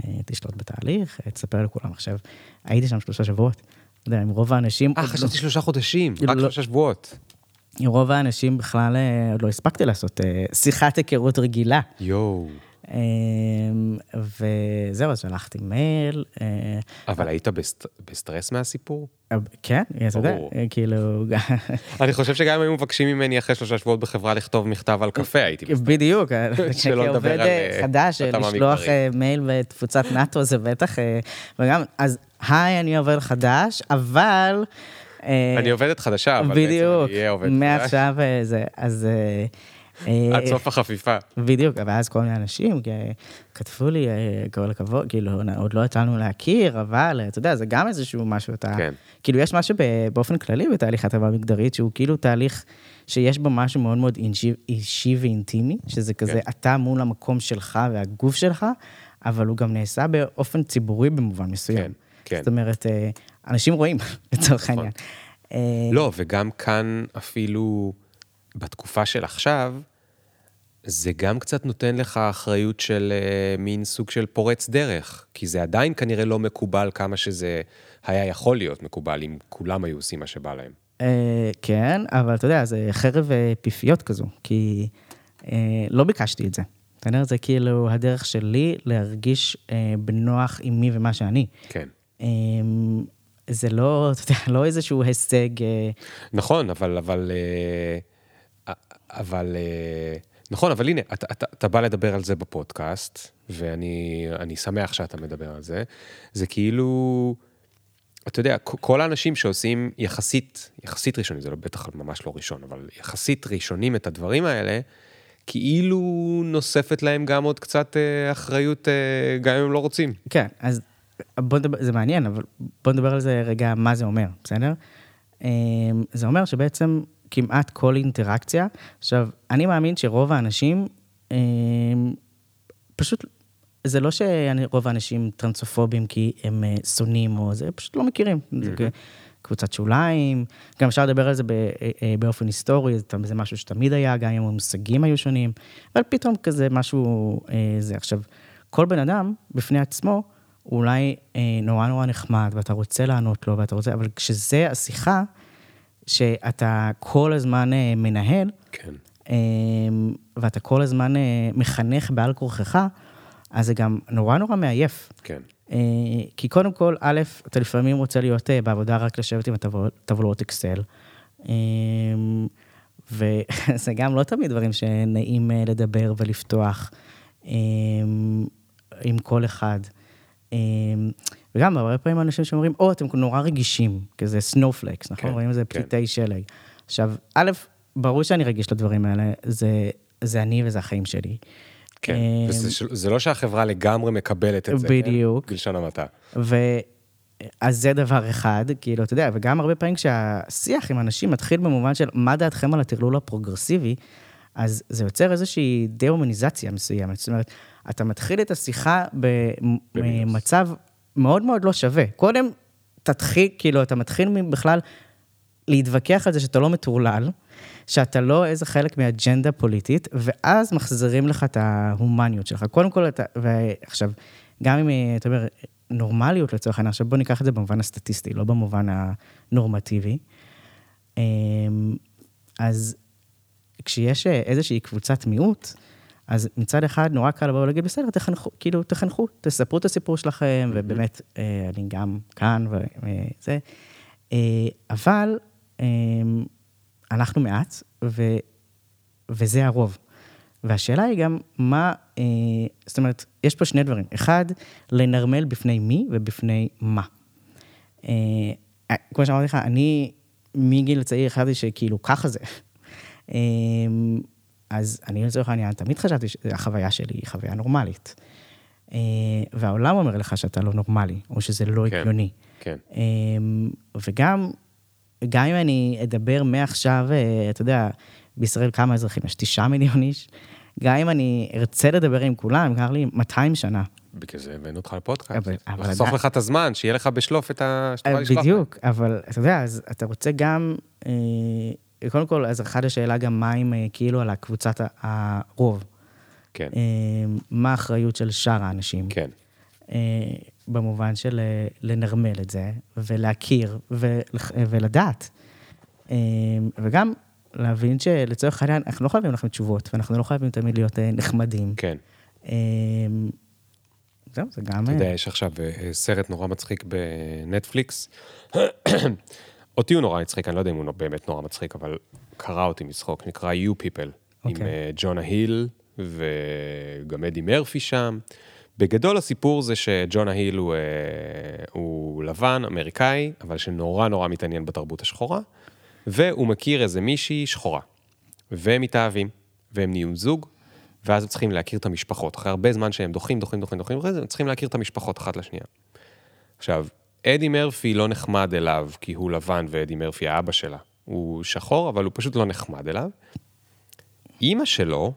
אה, תשלוט בתהליך, אה, תספר לכולם. עכשיו, הייתי שם שלושה שבועות. אתה יודע, עם רוב האנשים... אה, לא- חשבתי שלושה חודשים, רק לא- שלושה שבועות. עם רוב האנשים בכלל עוד לא הספקתי לעשות שיחת היכרות רגילה. יואו. אה, וזהו, אז שלחתי מייל. אה, אבל היית בסט- בסטרס מהסיפור? כן, אתה יודע. אה, כאילו... אני חושב שגם אם היו מבקשים ממני אחרי שלושה שבועות בחברה לכתוב מכתב על קפה, הייתי בסטרס. בדיוק, כעובד אה, אה, חדש, לשלוח. אה, מייל בתפוצת נאט"ו זה בטח, אה, וגם, אז היי, אני עובד חדש, אבל... אה, אני עובדת חדשה, אבל בעצם בדיוק, אני אהיה עובד חדש. מעכשיו אה, זה, אז... אה, עד סוף החפיפה. בדיוק, ואז כל מיני אנשים כתבו לי, אה, כל הכבוד, כאילו, עוד לא יצאנו להכיר, אבל אה, אתה יודע, זה גם איזשהו משהו, אתה... כן. כאילו, יש משהו באופן כללי בתהליך הטבה מגדרית, שהוא כאילו תהליך שיש בו משהו מאוד מאוד אישי, אישי ואינטימי, שזה כזה כן. אתה מול המקום שלך והגוף שלך, אבל הוא גם נעשה באופן ציבורי במובן מסוים. כן, כן. זאת אומרת, אנשים רואים, לצורך נכון. העניין. לא, וגם כאן אפילו בתקופה של עכשיו, זה גם קצת נותן לך אחריות של אה, מין סוג של פורץ דרך, כי זה עדיין כנראה לא מקובל כמה שזה היה יכול להיות מקובל אם כולם היו עושים מה שבא להם. אה, כן, אבל אתה יודע, זה חרב אה, פיפיות כזו, כי לא ביקשתי את זה. אתה יודע, זה כאילו הדרך שלי להרגיש בנוח עם מי ומה שאני. כן. אה, זה לא, אתה יודע, לא איזשהו הישג, נכון, אבל, אבל, אבל, אה, נכון, אבל הנה, אתה, אתה, אתה בא לדבר על זה בפודקאסט, ואני אני שמח שאתה מדבר על זה. זה כאילו, אתה יודע, כל האנשים שעושים יחסית, יחסית ראשונים, זה לא בטח ממש לא ראשון, אבל יחסית ראשונים את הדברים האלה, כאילו נוספת להם גם עוד קצת אה, אחריות, אה, גם אם הם לא רוצים. כן, אז בוא נדבר, זה מעניין, אבל בוא נדבר על זה רגע, מה זה אומר, בסדר? זה אומר שבעצם כמעט כל אינטראקציה, עכשיו, אני מאמין שרוב האנשים, אה, פשוט, זה לא שרוב האנשים טרנסופובים כי הם אה, שונאים או זה, פשוט לא מכירים. זה כ- קבוצת שוליים, גם אפשר לדבר על זה ב- אה, אה, באופן היסטורי, זה משהו שתמיד היה, גם אם המושגים היו שונים, אבל פתאום כזה משהו, זה. עכשיו, כל בן אדם בפני עצמו, הוא אולי אה, נורא נורא נחמד, ואתה רוצה לענות לו, ואתה רוצה, אבל כשזה השיחה, שאתה כל הזמן אה, מנהל, כן. אה, ואתה כל הזמן אה, מחנך בעל כורחך, אז זה גם נורא נורא מעייף. כן. אה, כי קודם כל, א', אתה לפעמים רוצה להיות בעבודה רק לשבת עם הטבלאות אקסל. אה, וזה גם לא תמיד דברים שנעים לדבר ולפתוח אה, עם כל אחד. וגם הרבה פעמים אנשים שאומרים, או, אתם נורא רגישים, כזה סנופלקס, נכון? כן, רואים איזה כן. פליטי שלג. עכשיו, א', ברור שאני רגיש לדברים האלה, זה, זה אני וזה החיים שלי. כן, אה, וזה זה לא שהחברה לגמרי מקבלת את זה. בדיוק. כן? בלשון המעטה. ו... אז זה דבר אחד, כאילו, אתה יודע, וגם הרבה פעמים כשהשיח עם אנשים מתחיל במובן של מה דעתכם על הטרלול הפרוגרסיבי, אז זה יוצר איזושהי דה-הומניזציה מסוימת. זאת אומרת, אתה מתחיל את השיחה. במצב מאוד מאוד לא שווה. קודם תתחיל, כאילו, אתה מתחיל בכלל להתווכח על זה שאתה לא מטורלל, שאתה לא איזה חלק מאג'נדה פוליטית, ואז מחזירים לך את ההומניות שלך. קודם כל, אתה, ועכשיו, גם אם, אתה אומר, נורמליות לצורך העניין, עכשיו בוא ניקח את זה במובן הסטטיסטי, לא במובן הנורמטיבי. אמ, אז כשיש איזושהי קבוצת מיעוט, אז מצד אחד נורא קל לבוא ולהגיד, בסדר, תחנכו, כאילו, תחנכו, תספרו את הסיפור שלכם, ובאמת, אה, אני גם כאן וזה. אה, אבל אנחנו מעט, ו, וזה הרוב. והשאלה היא גם מה, אה, זאת אומרת, יש פה שני דברים. אחד, לנרמל בפני מי ובפני מה. אה, כמו שאמרתי לך, אני מגיל צעיר החלטתי שכאילו ככה זה. אה, אז אני לצורך העניין תמיד חשבתי שהחוויה שלי היא חוויה נורמלית. אה, והעולם אומר לך שאתה לא נורמלי, או שזה לא כן. הגיוני. כן. אה, וגם, גם אם אני אדבר מעכשיו, אה, אתה יודע, בישראל כמה אזרחים? יש תשעה מיליון איש. גם אם אני ארצה לדבר עם כולם, ייקח לי 200 שנה. בגלל זה הבאנו אותך לפודקאסט. לחסוך לך את הזמן, שיהיה לך בשלוף את ה... שתוכל אה, לשלוח. בדיוק, אבל אתה יודע, אז אתה רוצה גם, קודם כל, אז אחת השאלה גם מה עם, אה, כאילו, על הקבוצת הרוב. כן, אה, מה האחריות של שאר האנשים? כן. אה, במובן של לנרמל את זה, ולהכיר, ולדעת. אה, וגם להבין שלצורך העניין, אנחנו לא חייבים לכם תשובות, ואנחנו לא חייבים תמיד להיות נחמדים. כן. אה, זהו, זה גם... אתה יודע, יש עכשיו סרט נורא מצחיק בנטפליקס. אותי הוא נורא מצחיק, אני לא יודע אם הוא באמת נורא מצחיק, אבל קרא אותי מצחוק, נקרא You People, עם אוקיי. אה, ג'ונה היל וגם אדי מרפי שם. בגדול הסיפור זה שג'ונה היל הוא, אה, הוא לבן, אמריקאי, אבל שנורא נורא מתעניין בתרבות השחורה, והוא מכיר איזה מישהי שחורה. והם מתאהבים, והם נהיו זוג, ואז הם צריכים להכיר את המשפחות. אחרי הרבה זמן שהם דוחים, דוחים, דוחים, דוחים, הם צריכים להכיר את המשפחות אחת לשנייה. עכשיו, אדי מרפי לא נחמד אליו כי הוא לבן ואדי מרפי האבא שלה. הוא שחור, אבל הוא פשוט לא נחמד אליו. אימא שלו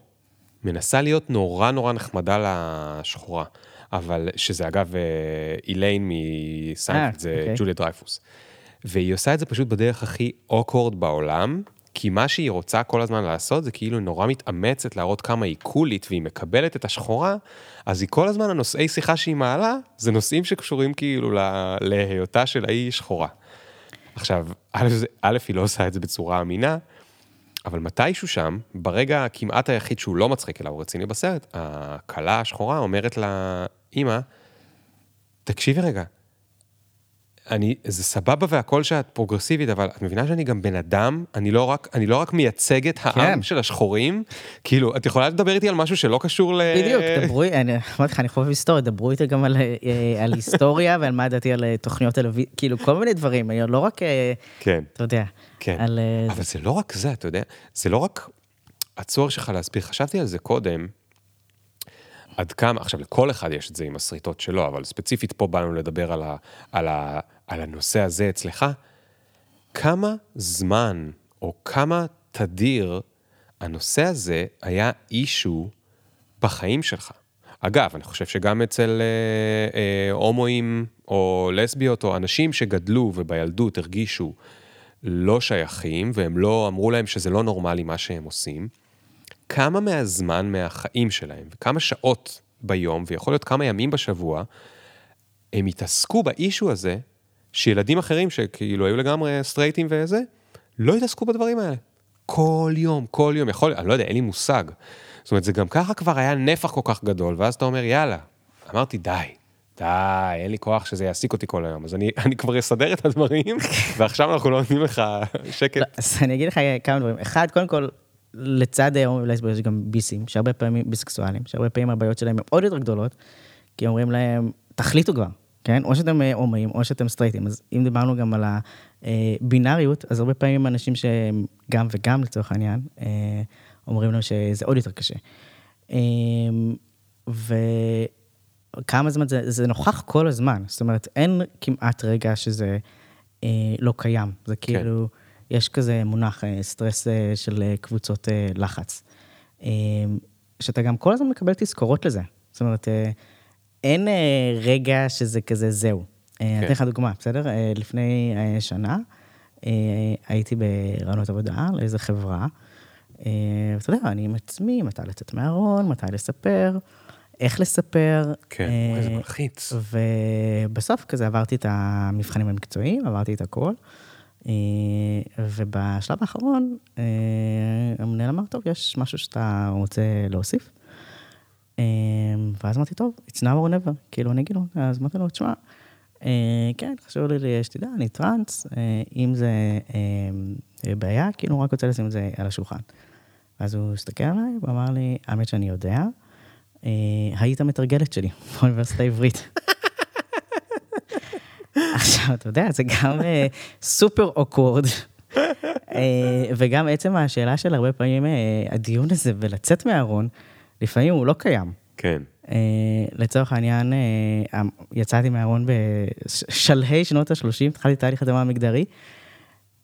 מנסה להיות נורא נורא נחמדה לשחורה, אבל שזה אגב אה, איליין מסיינפלד, אה, זה אוקיי. ג'וליה דרייפוס. והיא עושה את זה פשוט בדרך הכי awkward בעולם, כי מה שהיא רוצה כל הזמן לעשות זה כאילו נורא מתאמצת להראות כמה היא קולית והיא מקבלת את השחורה, אז היא כל הזמן, הנושאי שיחה שהיא מעלה, זה נושאים שקשורים כאילו ל- להיותה של האישה שחורה. עכשיו, א', א', היא לא עושה את זה בצורה אמינה, אבל מתישהו שם, ברגע כמעט היחיד שהוא לא מצחיק אלא הוא רציני בסרט, הכלה השחורה אומרת לה, אמא, תקשיבי רגע, אני, זה סבבה והכל שאת פרוגרסיבית, אבל את מבינה שאני גם בן אדם, אני לא רק, אני לא רק מייצג את העם כן. של השחורים, כאילו, את יכולה לדבר איתי על משהו שלא קשור ל... בדיוק, דברו, אני אמרתי לך, אני חושב היסטוריה, דברו איתי גם על, אה, על היסטוריה ועל מה דעתי על אה, תוכניות טלוויזיה, כאילו כל מיני דברים, לא רק, אה, כן. אתה יודע, כן, על... אה, אבל זה לא רק זה, אתה יודע, זה לא רק הצורך שלך להסביר, חשבתי על זה קודם, עד כמה, עכשיו לכל אחד יש את זה עם הסריטות שלו, אבל ספציפית פה באנו לדבר על, ה, על, ה, על הנושא הזה אצלך, כמה זמן או כמה תדיר הנושא הזה היה אישו בחיים שלך. אגב, אני חושב שגם אצל אה, אה, הומואים או לסביות או אנשים שגדלו ובילדות הרגישו לא שייכים, והם לא, אמרו להם שזה לא נורמלי מה שהם עושים, כמה מהזמן מהחיים שלהם, וכמה שעות ביום, ויכול להיות כמה ימים בשבוע, הם התעסקו באישו הזה, שילדים אחרים שכאילו היו לגמרי סטרייטים וזה, לא התעסקו בדברים האלה. כל יום, כל יום, יכול, אני לא יודע, אין לי מושג. זאת אומרת, זה גם ככה כבר היה נפח כל כך גדול, ואז אתה אומר, יאללה, אמרתי, די, די, אין לי כוח שזה יעסיק אותי כל היום, אז אני, אני כבר אסדר את הדברים, ועכשיו אנחנו לא נותנים לך שקט. לא, אז אני אגיד לך כמה דברים. אחד, קודם כל, לצד הומואים ולסביות יש גם ביסים, שהרבה פעמים, ביסקסואלים, שהרבה פעמים הבעיות שלהם הן עוד יותר גדולות, כי אומרים להם, תחליטו כבר, כן? או שאתם אה, הומואים, או שאתם סטרייטים. אז אם דיברנו גם על הבינאריות, אז הרבה פעמים אנשים שהם גם וגם לצורך העניין, אה, אומרים לנו שזה עוד יותר קשה. אה, וכמה זמן זה, זה נוכח כל הזמן, זאת אומרת, אין כמעט רגע שזה לא קיים. זה כן. כאילו... כן. יש כזה מונח, אה, סטרס אה, של אה, קבוצות לחץ. שאתה גם כל הזמן מקבל תזכורות לזה. זאת אומרת, אין רגע שזה כזה זהו. כן. אני אתן לך דוגמה, בסדר? לפני שנה הייתי ברעיונות עבודה לאיזה חברה. ואתה יודע, אני עם עצמי, מתי לצאת מהארון, מתי לספר, איך לספר. כן, איזה מלחיץ. ובסוף כזה עברתי את המבחנים המקצועיים, עברתי את הכל. אה, ובשלב האחרון, אה, המנהל אמר, טוב, יש משהו שאתה רוצה להוסיף? אה, ואז אמרתי, טוב, it's now or never, כאילו, אני אגיד לו, אז אמרתי לו, תשמע, כן, חשוב לי שתדע, אני טראנס, אם זה בעיה, כאילו, רק רוצה לשים את זה על השולחן. ואז הוא הסתכל עליי, הוא אמר לי, האמת שאני יודע, היית מתרגלת שלי באוניברסיטה העברית. עכשיו, אתה יודע, זה גם אה, סופר אוקוורד. אה, וגם עצם השאלה של הרבה פעמים, אה, הדיון הזה ולצאת מהארון, לפעמים הוא לא קיים. כן. לצורך העניין, יצאתי מהארון בשלהי שנות ה-30, התחלתי תהליך הדמה מגדרי.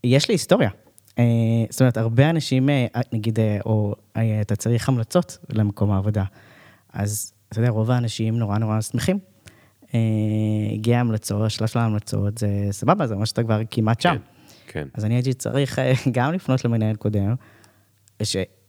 יש לי היסטוריה. זאת אומרת, הרבה אנשים, נגיד, או אתה צריך המלצות למקום העבודה. אז, אתה יודע, רוב האנשים נורא נורא שמחים אה, הגיע המלצות, השלב של ההמלצות, זה סבבה, זה אומר שאתה כבר כמעט שם. כן, כן. אז אני הייתי צריך אה, גם לפנות למנהל קודם,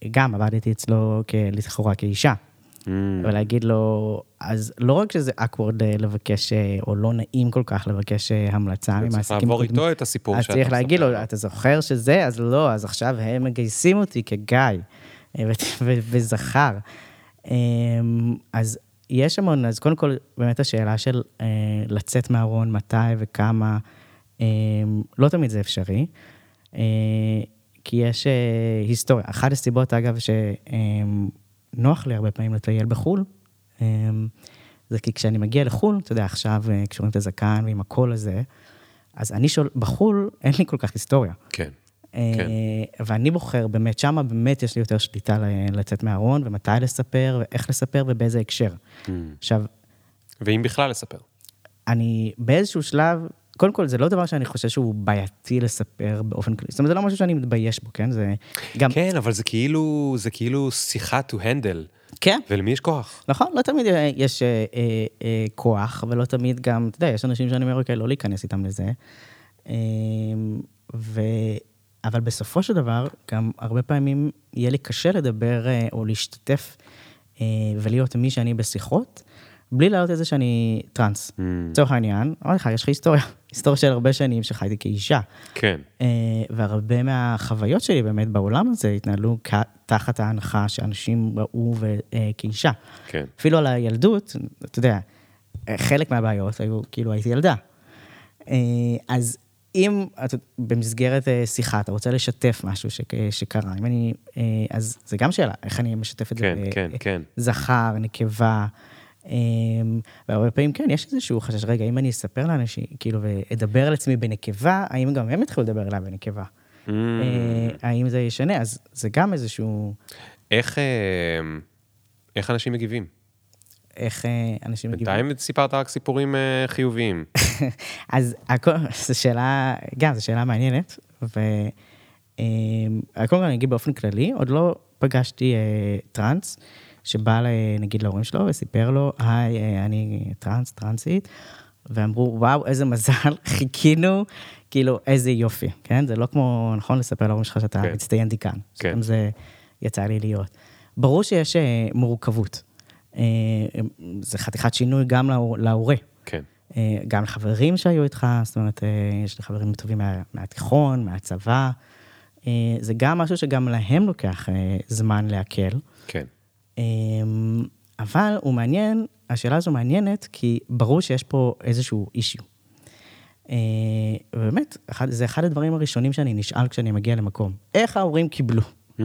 שגם עבדתי אצלו לכאורה כאישה. Mm. ולהגיד לו, אז לא רק שזה awkward אה, לבקש, או לא נעים כל כך לבקש המלצה ממעסיקים קודמים. צריך לעבור איתו את הסיפור שאתה מספר. אז צריך להגיד לו, אתה זוכר שזה? אז לא, אז עכשיו הם מגייסים אותי כגיא וזכר. אז יש המון, אז קודם כל, באמת השאלה של אה, לצאת מהארון, מתי וכמה, אה, לא תמיד זה אפשרי, אה, כי יש אה, היסטוריה. אחת הסיבות, אגב, שנוח לי הרבה פעמים לטייל בחו"ל, אה, זה כי כשאני מגיע לחו"ל, אתה יודע, עכשיו אה, כשרואים את הזקן ועם הקול הזה, אז אני שואל, בחו"ל אין לי כל כך היסטוריה. כן. כן. ואני בוחר באמת, שם באמת יש לי יותר שליטה לצאת מהארון, ומתי לספר, ואיך לספר, ובאיזה הקשר. Mm. עכשיו... ואם בכלל לספר. אני באיזשהו שלב, קודם כל, זה לא דבר שאני חושב שהוא בעייתי לספר באופן כללי. זאת אומרת, זה לא משהו שאני מתבייש בו, כן? זה גם... כן, אבל זה כאילו, זה כאילו שיחה to handle. כן. ולמי יש כוח? נכון, לא תמיד יש אה, אה, אה, כוח, ולא תמיד גם, אתה יודע, יש אנשים שאני אומר, אוקיי, לא להיכנס איתם לזה. אה, ו... אבל בסופו של דבר, גם הרבה פעמים יהיה לי קשה לדבר אה, או להשתתף אה, ולהיות מי שאני בשיחות, בלי להעלות את זה שאני טראנס. Mm. לצורך mm. העניין, אמרתי לך, יש לך היסטוריה, היסטוריה של הרבה שנים שחייתי כאישה. כן. אה, והרבה מהחוויות שלי באמת בעולם הזה התנהלו תחת ההנחה שאנשים ראו כאישה. כן. אפילו על הילדות, אתה יודע, חלק מהבעיות היו, כאילו הייתי ילדה. אז אם את, במסגרת אה, שיחה אתה רוצה לשתף משהו ש, שקרה, אם אני, אה, אז זה גם שאלה, איך אני משתף את כן, זה כן, כן. זכר, נקבה, והרבה פעמים כן, יש איזשהו חשש, רגע, אם אני אספר לאנשים, כאילו, ואדבר על עצמי בנקבה, האם גם הם יתחילו לדבר אליי בנקבה? Mm. האם זה ישנה? אז זה גם איזשהו... איך, איך אנשים מגיבים? איך אה, אנשים מגיבים. בינתיים סיפרת רק סיפורים אה, חיוביים. אז הכל, זו שאלה, גם, זו שאלה מעניינת, וקודם אה, כל אני אגיד באופן כללי, עוד לא פגשתי טראנס, שבא נגיד להורים שלו וסיפר לו, היי, אני טראנס, טראנסית, ואמרו, וואו, איזה מזל, חיכינו, כאילו, איזה יופי, כן? זה לא כמו, נכון, לספר להורים שלך שאתה כן. מצטיין דיקן. כן. גם זה יצא לי להיות. ברור שיש מורכבות. אה, זה חתיכת שינוי גם להורה. כן. אה, גם לחברים שהיו איתך, זאת אומרת, אה, יש לי חברים טובים מה, מהתיכון, מהצבא. זה גם משהו שגם להם לוקח זמן לעכל. כן. אבל הוא מעניין, השאלה הזו מעניינת, כי ברור שיש פה איזשהו אישיו. אה, ובאמת, זה אחד הדברים הראשונים שאני נשאל כשאני מגיע למקום. איך ההורים קיבלו? Mm,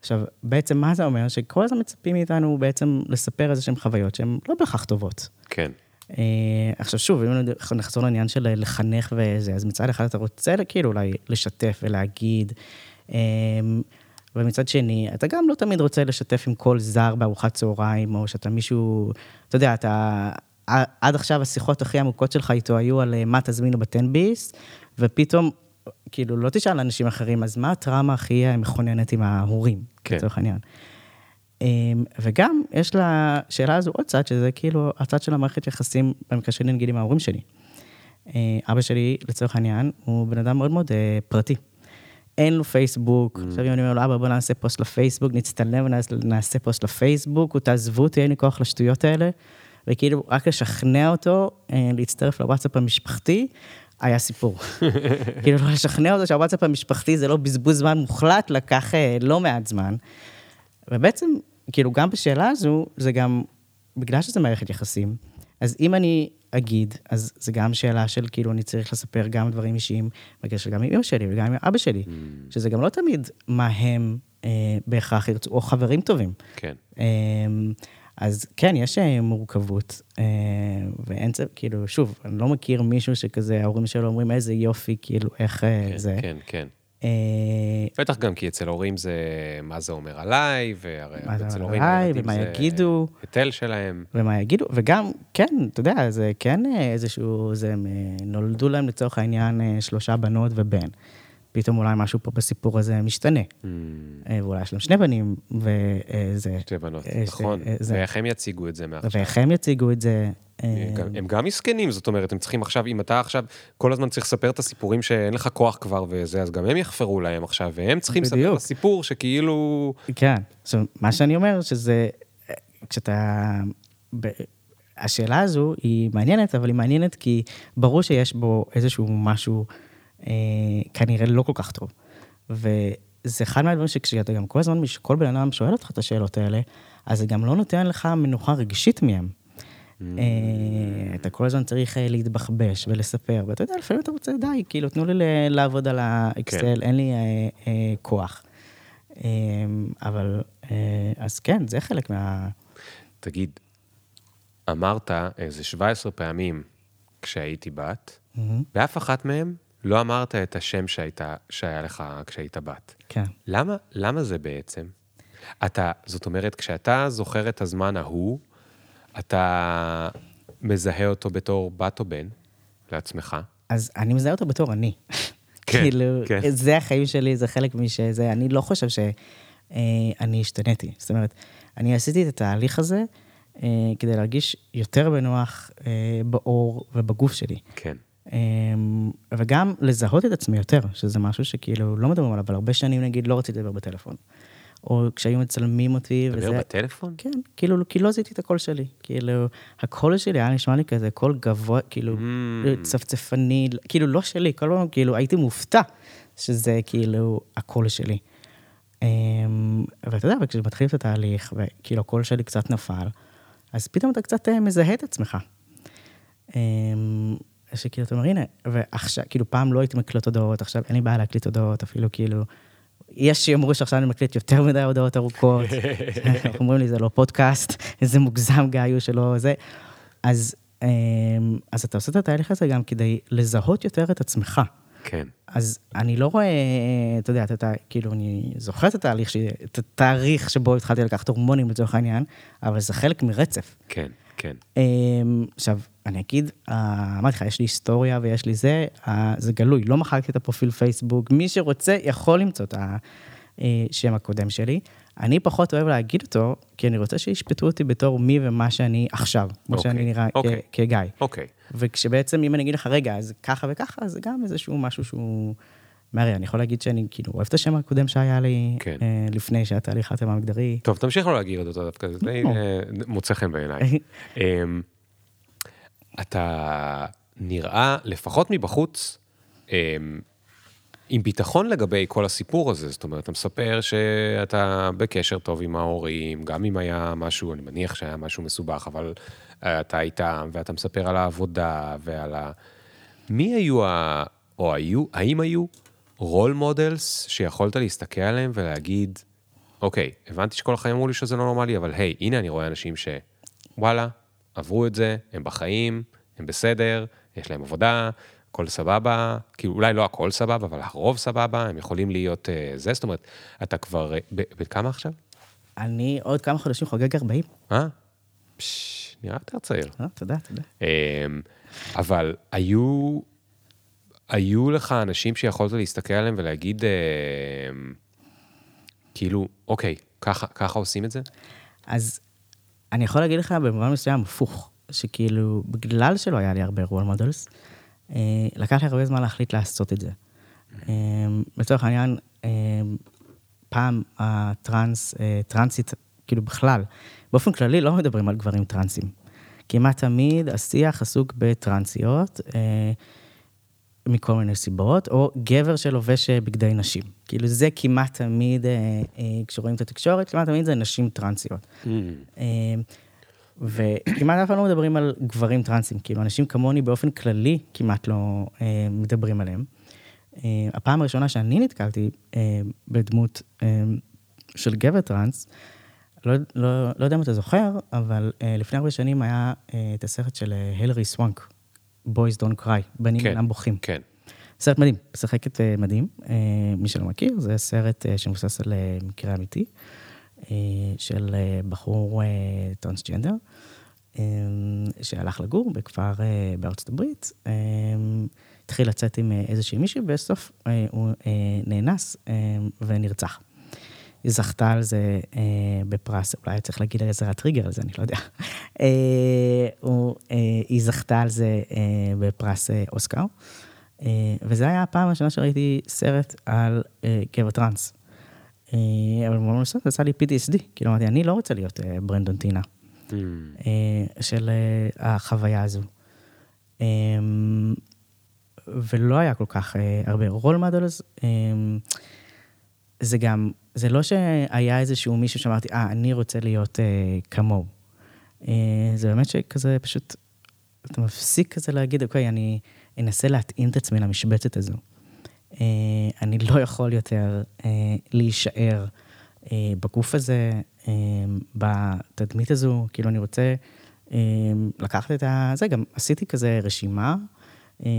עכשיו, בעצם מה זה אומר? שכל הזמן מצפים מאיתנו בעצם לספר איזה שהן חוויות שהן לא בהכרח טובות. כן. אה, עכשיו שוב, אם נחזור לעניין של לחנך וזה, אז מצד אחד אתה רוצה כאילו אולי לשתף ולהגיד, אה, ומצד שני, אתה גם לא תמיד רוצה לשתף עם כל זר בארוחת צהריים, או שאתה מישהו, אתה יודע, אתה, עד עכשיו השיחות הכי עמוקות שלך איתו היו על אה, מה תזמינו בטנביס, ופתאום, כאילו, לא תשאל אנשים אחרים, אז מה הטראומה הכי מכוננת עם ההורים, כן. לצורך העניין. אמ, וגם, יש לשאלה הזו עוד צד, שזה כאילו הצד של המערכת יחסים, במקרה שלי נגיד עם ההורים שלי. אה, אבא שלי, לצורך העניין, הוא בן אדם מאוד מאוד אה, פרטי. אין לו פייסבוק, Mm. עכשיו אם אני אומר לו, אבא, בוא נעשה פוסט לפייסבוק, נצטלם ונעשה פוסט לפייסבוק, הוא תעזבו אותי, אין לי כוח לשטויות האלה. וכאילו, רק לשכנע אותו אה, להצטרף לוואטסאפ המשפחתי, היה סיפור. כאילו, לשכנע אותו שהוואטסאפ המשפחתי זה לא בזבוז זמן מוחלט, לקח אה, לא מעט זמן. ובעצם, כאילו, גם בשאלה הזו, זה גם, בגלל שזה מערכת יחסים, אז אם אני אגיד, אז זה גם שאלה של, כאילו, אני צריך לספר גם דברים אישיים, בקשר גם עם אמא שלי וגם עם אבא שלי, שזה גם לא תמיד מה הם אה, בהכרח ירצו, או חברים טובים. כן. אה, אז כן, יש אה, מורכבות, אה, ואין זה, כאילו, שוב, אני לא מכיר מישהו שכזה, ההורים שלו אומרים, איזה יופי, כאילו, איך אה, כן, זה. כן, כן. אה, בטח גם כי אצל הורים זה מה זה אומר עליי, והרי אצל הורים עליי, ומה יגידו. היטל שלהם. ומה יגידו, וגם, כן, אתה יודע, זה כן אה, איזשהו, זה, אה, נולדו להם לצורך העניין שלושה בנות ובן. פתאום אולי משהו פה בסיפור הזה משתנה. Mm, ואולי יש להם שני בנים, וזה... שתי בנות, אה, נכון. זה- ואיך הם יציגו את זה מעכשיו? ואיך הם יציגו את זה. אה, הם גם מסכנים, זאת אומרת, הם צריכים עכשיו, אם אתה עכשיו כל הזמן צריך לספר את הסיפורים שאין לך כוח כבר וזה, אז גם הם יחפרו להם עכשיו, והם צריכים לספר את. הסיפור שכאילו... כן. עכשיו, מה שאני אומר, שזה, כשאתה... השאלה הזו היא מעניינת, אבל היא מעניינת כי ברור שיש בו איזשהו משהו אה, כנראה לא כל כך טוב. וזה אחד מהדברים שכשאתה גם כל הזמן, כל בן אדם שואל אותך את השאלות האלה, אז זה גם לא נותן לך מנוחה רגשית מהם. אה, אתה כל הזמן צריך אה, להתבחבש ולספר, ואתה יודע, לפעמים אתה רוצה, די, כאילו, תנו לי לעבוד על האקסל, אין לי אה, כוח. אבל, אז כן, זה חלק מה... תגיד, אמרת איזה 17 פעמים כשהייתי בת, באף אחת מהם לא אמרת את השם שהייתה, שהיה לך כשהיית בת. כן. למה, למה זה בעצם? אתה, זאת אומרת, כשאתה זוכר את הזמן ההוא, אתה מזהה אותו בתור בת או בן לעצמך. אז אני מזהה אותו בתור אני. כן, כאילו, כן. זה החיים שלי, זה חלק משזה, אני לא חושב שאני השתניתי. זאת אומרת, אני עשיתי את התהליך הזה אה, כדי להרגיש יותר בנוח אה, בעור ובגוף שלי. כן. אה, וגם לזהות את עצמי יותר, שזה משהו שכאילו לא מדברים עליו, אבל הרבה שנים נגיד לא רציתי לדבר בטלפון. או כשהיו מצלמים אותי, מדבר וזה... בטלפון? כן, כאילו, כי לא זיהיתי את הקול שלי. כאילו, הקול שלי היה נשמע לי כזה קול גבוה, כאילו, Mm. צפצפני, כאילו, לא שלי, כל פעם, כאילו, הייתי מופתע שזה כאילו הקול שלי. אמ, ואתה יודע, וכשמתחיל את התהליך, וכאילו הקול שלי קצת נפל, אז פתאום אתה קצת אה, מזהה את עצמך. אמ, שכאילו, אתה אומר, הנה, ועכשיו, כאילו, פעם לא הייתי מקליט הודעות, עכשיו אין לי בעיה להקליט הודעות, אפילו כאילו, יש שיאמרו שעכשיו אני מקליט יותר מדי הודעות ארוכות, אומרים לי, זה לא פודקאסט, איזה מוגזם גיא הוא שלא זה. אז, אמ, אז אתה עושה את התהליך הזה גם כדי לזהות יותר את עצמך. כן. אז אני לא רואה, אתה יודע, אתה, אתה כאילו, אני זוכר את התהליך, ש- את התאריך שבו התחלתי לקחת הורמונים לצורך העניין, אבל זה חלק מרצף. כן, כן. אמ, עכשיו, אני אגיד, אה, אמרתי לך, יש לי היסטוריה ויש לי זה, אה, זה גלוי, לא מחקתי את הפרופיל פייסבוק, מי שרוצה יכול למצוא את השם הקודם שלי. אני פחות אוהב להגיד אותו, כי אני רוצה שישפטו אותי בתור מי ומה שאני עכשיו, כמו אוקיי, שאני נראה כ- אוקיי. כגיא. אוקיי. וכשבעצם, אם אני אגיד לך, רגע, אז ככה וככה, זה גם איזשהו משהו שהוא... מארי, אני יכול להגיד שאני כאילו אוהב את השם הקודם שהיה לי, כן. אה, לפני שהיה תהליך התאמה המגדרי. טוב, תמשיך לא להגיד אותו דווקא, זה די. אה, מוצא חן בעיניי. אמ, אתה נראה, לפחות מבחוץ, אמ, עם ביטחון לגבי כל הסיפור הזה, זאת אומרת, אתה מספר שאתה בקשר טוב עם ההורים, גם אם היה משהו, אני מניח שהיה משהו מסובך, אבל אה, אתה איתם, ואתה מספר על העבודה ועל ה... מי היו ה... או היו, האם היו role models שיכולת להסתכל עליהם ולהגיד, אוקיי, הבנתי שכל החיים אמרו לי שזה לא נורמלי, אבל היי, הנה אני רואה אנשים שוואלה, עברו את זה, הם בחיים, הם בסדר, יש להם עבודה, הכל סבבה, כאילו אולי לא הכל סבבה, אבל הרוב סבבה, הם יכולים להיות uh, זה, זאת אומרת, אתה כבר, uh, ב- בכמה עכשיו? אני עוד כמה חודשים חוגג 40. אה? פשש, נראה יותר צעיר. אה, תודה, תודה. אמ, אבל היו, היו לך אנשים שיכולת להסתכל עליהם ולהגיד, אמ, כאילו, אוקיי, ככה, ככה עושים את זה? אז אני יכול להגיד לך במובן מסוים הפוך, שכאילו, בגלל שלא היה לי הרבה role models, אה, לקח לי הרבה זמן להחליט לעשות את זה. אה, לצורך העניין, אה, פעם הטרנס, אה, טרנסית, כאילו בכלל, באופן כללי לא מדברים על גברים טרנסים. כמעט תמיד השיח עסוק בטרנסיות, אה, מכל מיני סיבות, או גבר שלובש אה, בגדי נשים. כאילו זה כמעט תמיד, אה, אה, כשרואים את התקשורת, כמעט תמיד זה נשים טרנסיות. אה, וכמעט אף פעם לא מדברים על גברים טרנסים, כאילו אנשים כמוני באופן כללי כמעט לא מדברים עליהם. הפעם הראשונה שאני נתקלתי בדמות של גבר טרנס, לא, לא, לא יודע אם אתה זוכר, אבל לפני הרבה שנים היה את הסרט של הילרי סוונק, Boys Don't Cry, בנים כן, אינם בוכים. כן. סרט מדהים, משחקת אה, מדהים, אה, מי שלא מכיר, זה סרט אה, שמבוסס על מקרה אמיתי, של בחור טרנסג'נדר, שהלך לגור בכפר בארצות הברית, התחיל לצאת עם איזושהי מישהי, ובסוף הוא נאנס ונרצח. היא זכתה על זה אה, בפרס, אולי צריך להגיד על איזה הטריגר על זה, אני לא יודע. אה, הוא, אה, היא זכתה על זה אה, בפרס אה, אוסקר. אה, וזה היה הפעם הראשונה שראיתי סרט על אה, גבר טראנס. אה, אבל במובן מסוים זה עשה לי PTSD, כאילו אמרתי, אני לא רוצה להיות אה, ברנדון טינה Mm. אה, של אה, החוויה הזו. אה, ולא היה כל כך אה, הרבה role models. אה, זה גם, זה לא שהיה איזשהו מישהו שאמרתי, אה, אני רוצה להיות אה, כמוהו. אה, זה באמת שכזה פשוט, אתה מפסיק כזה להגיד, אוקיי, אני אנסה להתאים את עצמי למשבצת הזו. אה, אני לא יכול יותר אה, להישאר אה, בגוף הזה, אה, בתדמית הזו, כאילו אני רוצה אה, לקחת את ה... זה, גם עשיתי כזה רשימה אה,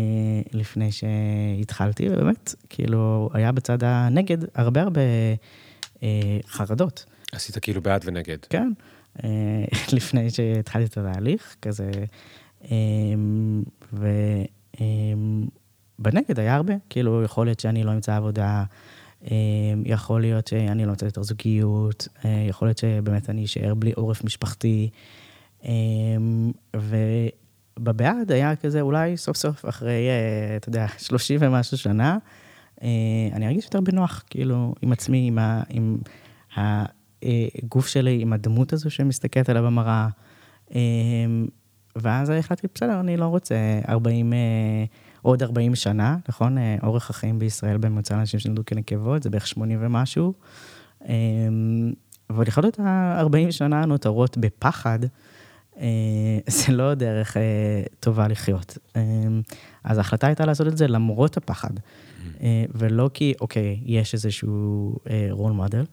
לפני שהתחלתי, ובאמת, כאילו, היה בצד הנגד הרבה הרבה חרדות. עשית כאילו בעד ונגד. כן, אה, לפני שהתחלתי את התהליך, כזה, אה, ובנגד היה הרבה, כאילו, יכול להיות שאני לא אמצא עבודה, אה, יכול להיות שאני לא אמצא יותר זוגיות, אה, יכול להיות שבאמת אני אשאר בלי עורף משפחתי, אה, ובבעד היה כזה, אולי סוף סוף, אחרי, אה, אתה יודע, 30 ומשהו שנה, אה, אני ארגיש יותר בנוח, כאילו, עם עצמי, עם, ה, עם הגוף שלי, עם הדמות הזו שמסתכלת עליה במראה. אה, ואז החלטתי, בסדר, אני לא רוצה 40, אה, עוד 40 שנה, נכון? אה, אורך החיים בישראל בממוצע לאנשים שנולדו כנקבות, זה בערך 80 ומשהו. אה, אבל לחיות את ה-40 שנה הנותרות בפחד, אה, זה לא דרך אה, טובה לחיות. אה, אז ההחלטה הייתה לעשות את זה למרות הפחד, אה, ולא כי, אוקיי, יש איזשהו רול מודל.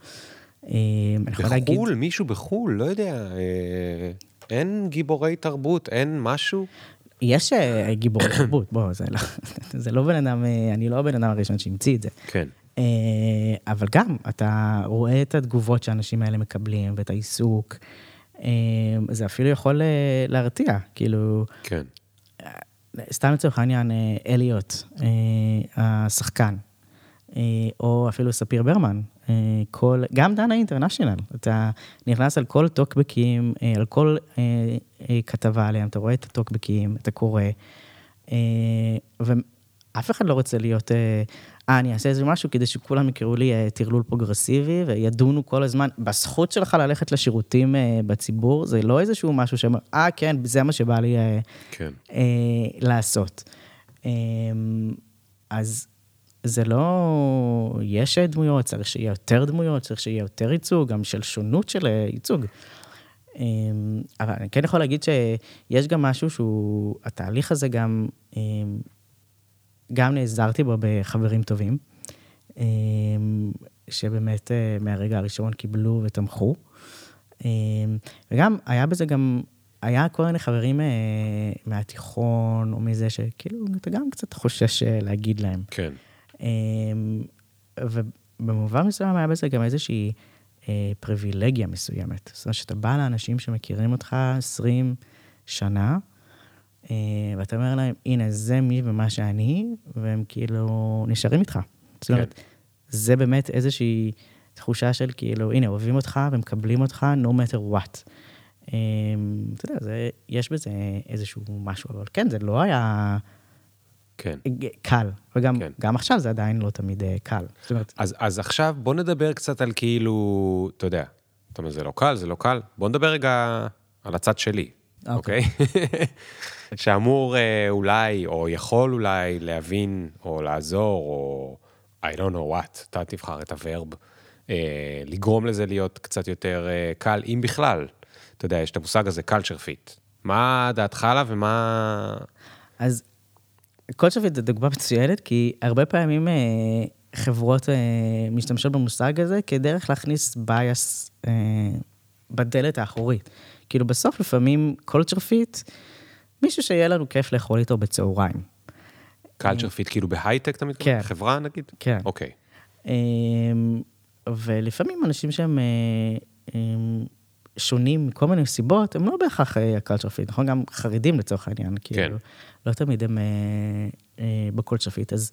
אני יכולה להגיד... בחו"ל, מישהו בחו"ל, לא יודע, אה, אין גיבורי תרבות, אין משהו? יש אה, גיבורי תרבות, בוא, זה לא, זה לא בן אדם, אה, אני לא הבן אדם הראשון שהמציא את זה. כן. אה, אבל גם, אתה רואה את התגובות שהאנשים האלה מקבלים, ואת העיסוק, אה, זה אפילו יכול אה, להרתיע, כאילו, כן. סתם לצורך העניין, אה, אליוט, אה, השחקן, אה, או אפילו ספיר ברמן, כל, גם דנה אינטרנשיונל, אתה נכנס על כל טוקבקים, על כל כתבה עליהם, אתה רואה את הטוקבקים, אתה קורא, ואף אחד לא רוצה להיות, אה, אני אעשה איזה משהו כדי שכולם יקראו לי אה, טרלול פרוגרסיבי, וידונו כל הזמן בזכות שלך ללכת לשירותים אה, בציבור, זה לא איזשהו משהו שאומר, אה, כן, זה מה שבא לי אה, כן. אה, לעשות. אה, אז זה לא... יש דמויות, צריך שיהיה יותר דמויות, צריך שיהיה יותר ייצוג, גם של שונות של ייצוג. אמ, אבל אני כן יכול להגיד שיש גם משהו שהוא, התהליך הזה גם, אמ, גם נעזרתי בו בחברים טובים, אמ, שבאמת אה, מהרגע הראשון קיבלו ותמכו. וגם היה בזה גם, היה כל מיני חברים אה, מהתיכון, או מזה שכאילו, אתה גם קצת חושש אה, להגיד להם. כן. ובמובן מסוים היה בזה גם איזושהי... פריבילגיה מסוימת. זאת אומרת, שאתה בא לאנשים שמכירים אותך 20 שנה, ואתה אומר להם, הנה, זה מי ומה שאני, והם כאילו נשארים איתך. זאת אומרת, כן. זה באמת איזושהי תחושה של כאילו, הנה, אוהבים אותך ומקבלים אותך no matter what. אה, אתה יודע, זה, יש בזה איזשהו משהו, אבל כן, זה לא היה... כן. קל, וגם כן. גם עכשיו זה עדיין לא תמיד אה, קל. זאת אומרת... אז, אז עכשיו בוא נדבר קצת על כאילו, אתה יודע, זאת אומרת, זה לא קל, זה לא קל, בוא נדבר רגע על הצד שלי, אוקיי? Okay. שאמור אה, אולי, או יכול אולי להבין, או לעזור, או I don't know what, אתה תבחר את הוורב, אה, לגרום לזה להיות קצת יותר אה, קל, אם בכלל. אתה יודע, יש את המושג הזה, culture fit. מה דעתך עליו ומה... אז כל שופט זה דוגמה מצוינת, כי הרבה פעמים אה, חברות אה, משתמשות במושג הזה כדרך להכניס bias אה, בדלת האחורית. כאילו בסוף לפעמים culture fit, מישהו שיהיה לנו כיף לאכול איתו בצהריים. culture fit כאילו בהייטק אתה מתכוון? כן. חברה נגיד? כן. אוקיי. Okay. ולפעמים אנשים שהם שונים מכל מיני סיבות, הם לא בהכרח ה culture fit, נכון? גם חרדים לצורך העניין, כן. כאילו, לא תמיד הם אה, אה, ב culture fit. אז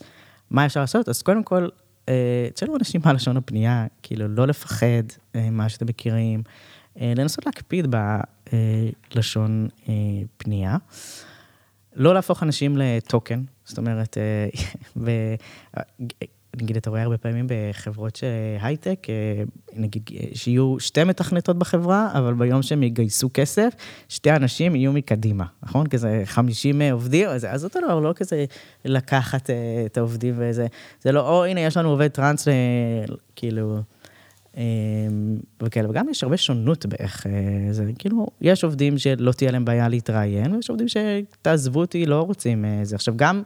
מה אפשר לעשות? אז קודם כל, אה, תשאלו אנשים מה לשון הפנייה, כאילו, לא לפחד אה, מה שאתם מכירים, אה, לנסות להקפיד בלשון אה, פנייה. לא להפוך אנשים לטוקן, זאת אומרת, אה, נגיד, אתה רואה הרבה פעמים בחברות הייטק, אה, נגיד, שיהיו שתי מתכנתות בחברה, אבל ביום שהם יגייסו כסף, שתי אנשים יהיו מקדימה, נכון? כזה 50 אה, עובדים, אז, אז אותו דבר, לא כזה לקחת אה, את העובדים וזה, זה לא, או הנה, יש לנו עובד טראנס, כאילו, וכאלה, וגם יש הרבה שונות באיך זה, כאילו, יש עובדים שלא תהיה להם בעיה להתראיין, ויש עובדים שתעזבו אותי, לא רוצים זה. עכשיו, גם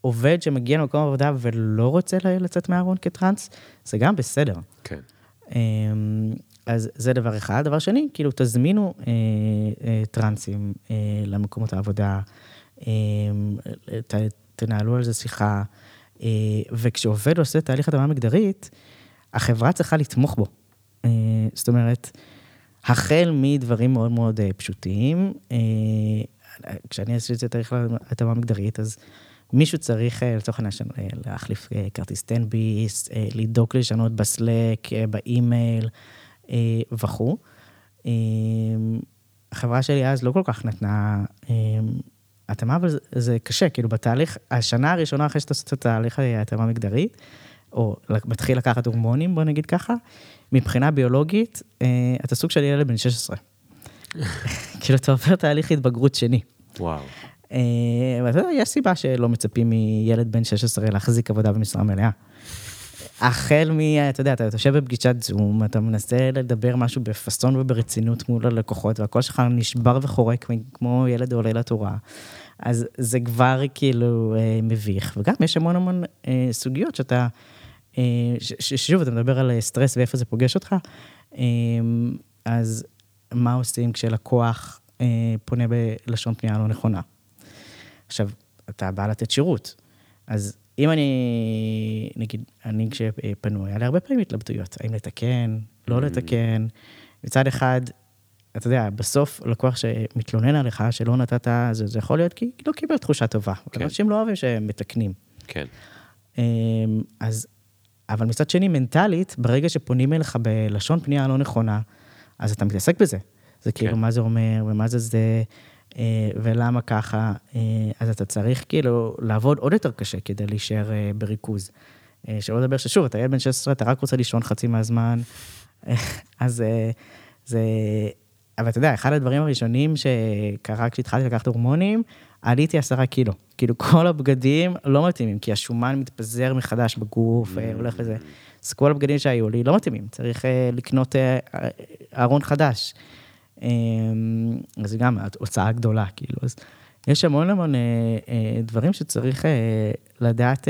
עובד שמגיע למקום עבודה ולא רוצה לצאת מהארון כטראנס, זה גם בסדר. כן. אמ, אז זה דבר אחד. דבר שני, כאילו, תזמינו אה, אה, טרנסים אה, למקומות העבודה, אה, ת, תנהלו על זה שיחה, אה, וכשעובד עושה תהליך התאמה מגדרית, החברה צריכה לתמוך בו. אה, זאת אומרת, החל מדברים מאוד מאוד אה, פשוטים, אה, כשאני עשיתי את תהליך התאמה מגדרית, אז מישהו צריך, לצורך העניין, להחליף כרטיס 10 ביס, לדאוג לשנות בסלק, באימייל וכו'. החברה שלי אז לא כל כך נתנה התאמה, אבל זה קשה, כאילו בתהליך, השנה הראשונה אחרי שאתה עושה את התהליך התאמה מגדרית, או מתחיל לקחת הורמונים, בוא נגיד ככה, מבחינה ביולוגית, אתה סוג של ילד בן 16. כאילו, אתה עובר תהליך התבגרות שני. וואו. אה, יודע, יש סיבה שלא מצפים מילד בן 16 להחזיק עבודה במשרה מלאה. החל מ... אתה יודע, אתה יושב בפגישת זום, אתה מנסה לדבר משהו בפאסון וברצינות מול הלקוחות, והקול שלך נשבר וחורק כמו ילד עולה לתורה. אז זה כבר כאילו אה, מביך. וגם יש המון המון אה, סוגיות שאתה... אה, ששוב, אתה מדבר על סטרס ואיפה זה פוגש אותך, אה, אז מה עושים כשלקוח אה, פונה בלשון פנייה לא נכונה? עכשיו, אתה בא לתת שירות. אז אם אני, נגיד, אני כשפנו, היה לי הרבה פעמים התלבטויות, האם לתקן, לא mm. לתקן. מצד אחד, אתה יודע, בסוף לקוח שמתלונן עליך, שלא נתת, זה, זה יכול להיות כי לא קיבל תחושה טובה. כן. אנשים לא אוהבים שהם מתקנים. כן. אז, אבל מצד שני, מנטלית, ברגע שפונים אליך בלשון פנייה לא נכונה, אז אתה מתעסק בזה. זה כאילו, כן. מה זה אומר, ומה זה זה, אה, ולמה ככה, אה, אז אתה צריך כאילו לעבוד עוד יותר קשה כדי להישאר אה, בריכוז. שלא לדבר ששוב, אתה ילד בן 16, אתה רק רוצה לישון חצי מהזמן, אז זה, אבל אתה יודע, אחד הדברים הראשונים שקרה כשהתחלתי לקחת הורמונים, עליתי עשרה קילו. כאילו, כל הבגדים לא מתאימים, כי השומן מתפזר מחדש בגוף, אה, הולך לזה. אז כל הבגדים שהיו לי לא מתאימים, צריך אה, לקנות אה, ארון חדש. אה, אז זה גם הוצאה גדולה, כאילו. אז יש המון המון דברים שצריך לדעת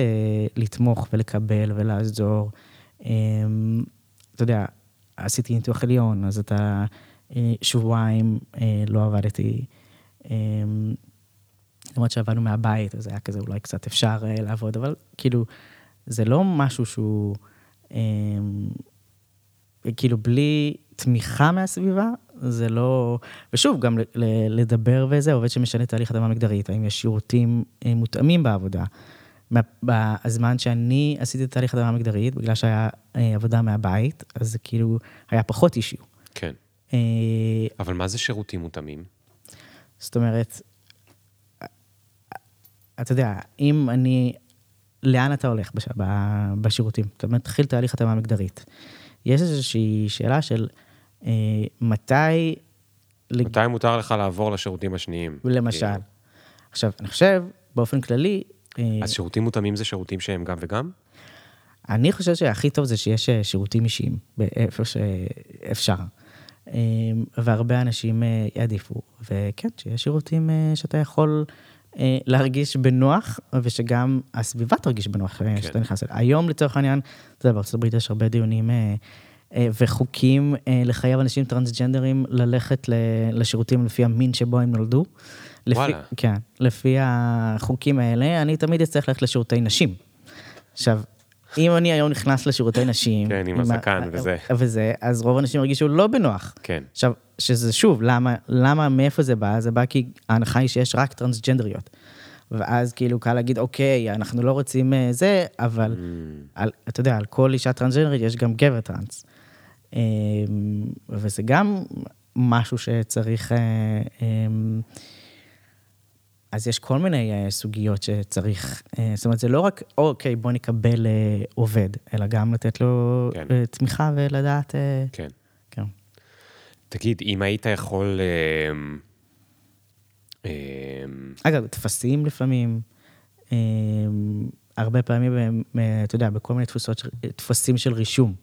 לתמוך ולקבל ולעזור. אה, אתה יודע, עשיתי ניתוח עליון, אז אתה שבועיים לא עבדתי. למרות שעבדנו מהבית, אז היה כזה אולי קצת אפשר אה, לעבוד, אבל כאילו, זה לא משהו שהוא, אה, כאילו, בלי תמיכה מהסביבה, זה לא... ושוב, גם לדבר וזה, עובד שמשנה תהליך התאמה מגדרית, האם יש שירותים אה, מותאמים בעבודה. בזמן שאני עשיתי את תהליך התאמה מגדרית, בגלל שהיה אה, עבודה מהבית, אז זה כאילו היה פחות אישיו. כן. אה, אבל מה זה שירותים מותאמים? זאת אומרת, אתה יודע, אם אני, לאן אתה הולך בש, בשירותים? אתה מתחיל תהליך התאמה מגדרית. יש איזושהי שאלה של אה, מתי, לג- מתי מותר לך לעבור לשירותים השניים? למשל. כאילו? עכשיו, אני חושב, באופן כללי, אה, אז שירותים מותאמים זה שירותים שהם גם וגם? אני חושב שהכי טוב זה שיש אה, שירותים אישיים, באיפה שאפשר. אה, והרבה אנשים אה, יעדיפו. וכן, שיש שירותים אה, שאתה יכול אה, להרגיש בנוח, ושגם הסביבה תרגיש בנוח אה, כן. שאתה נכנס אליה. היום, לצורך העניין, אתה יודע, בארצות הברית יש הרבה דיונים אה, אה, וחוקים אה, לחייב אנשים טרנסג'נדרים ללכת לשירותים לפי המין שבו הם נולדו. לפי, וואלה. כן, לפי החוקים האלה, אני תמיד אצטרך ללכת לשירותי נשים. עכשיו, אם אני היום נכנס לשירותי נשים... כן, עם הזקן וזה. וזה, אז רוב האנשים הרגישו לא בנוח. כן. עכשיו, שזה שוב, למה, למה, מאיפה זה בא? זה בא כי ההנחה היא שיש רק טרנסג'נדריות. ואז כאילו קל להגיד, אוקיי, אנחנו לא רוצים אה, זה, אבל, Mm. על, אתה יודע, על כל אישה טרנסג'נדרית יש גם גבר טרנס. אה, וזה גם משהו שצריך... אה, אה, אז יש כל מיני אה, סוגיות שצריך, זאת אומרת, זה לא רק, אוקיי, בוא נקבל עובד, אלא גם לתת לו כן. תמיכה ולדעת, כן. תגיד, אם היית יכול... אמ, אמ, אגב, טפסים לפעמים, אה, הרבה פעמים, אה, אתה יודע, בכל מיני תפוסות, טפסים של רישום.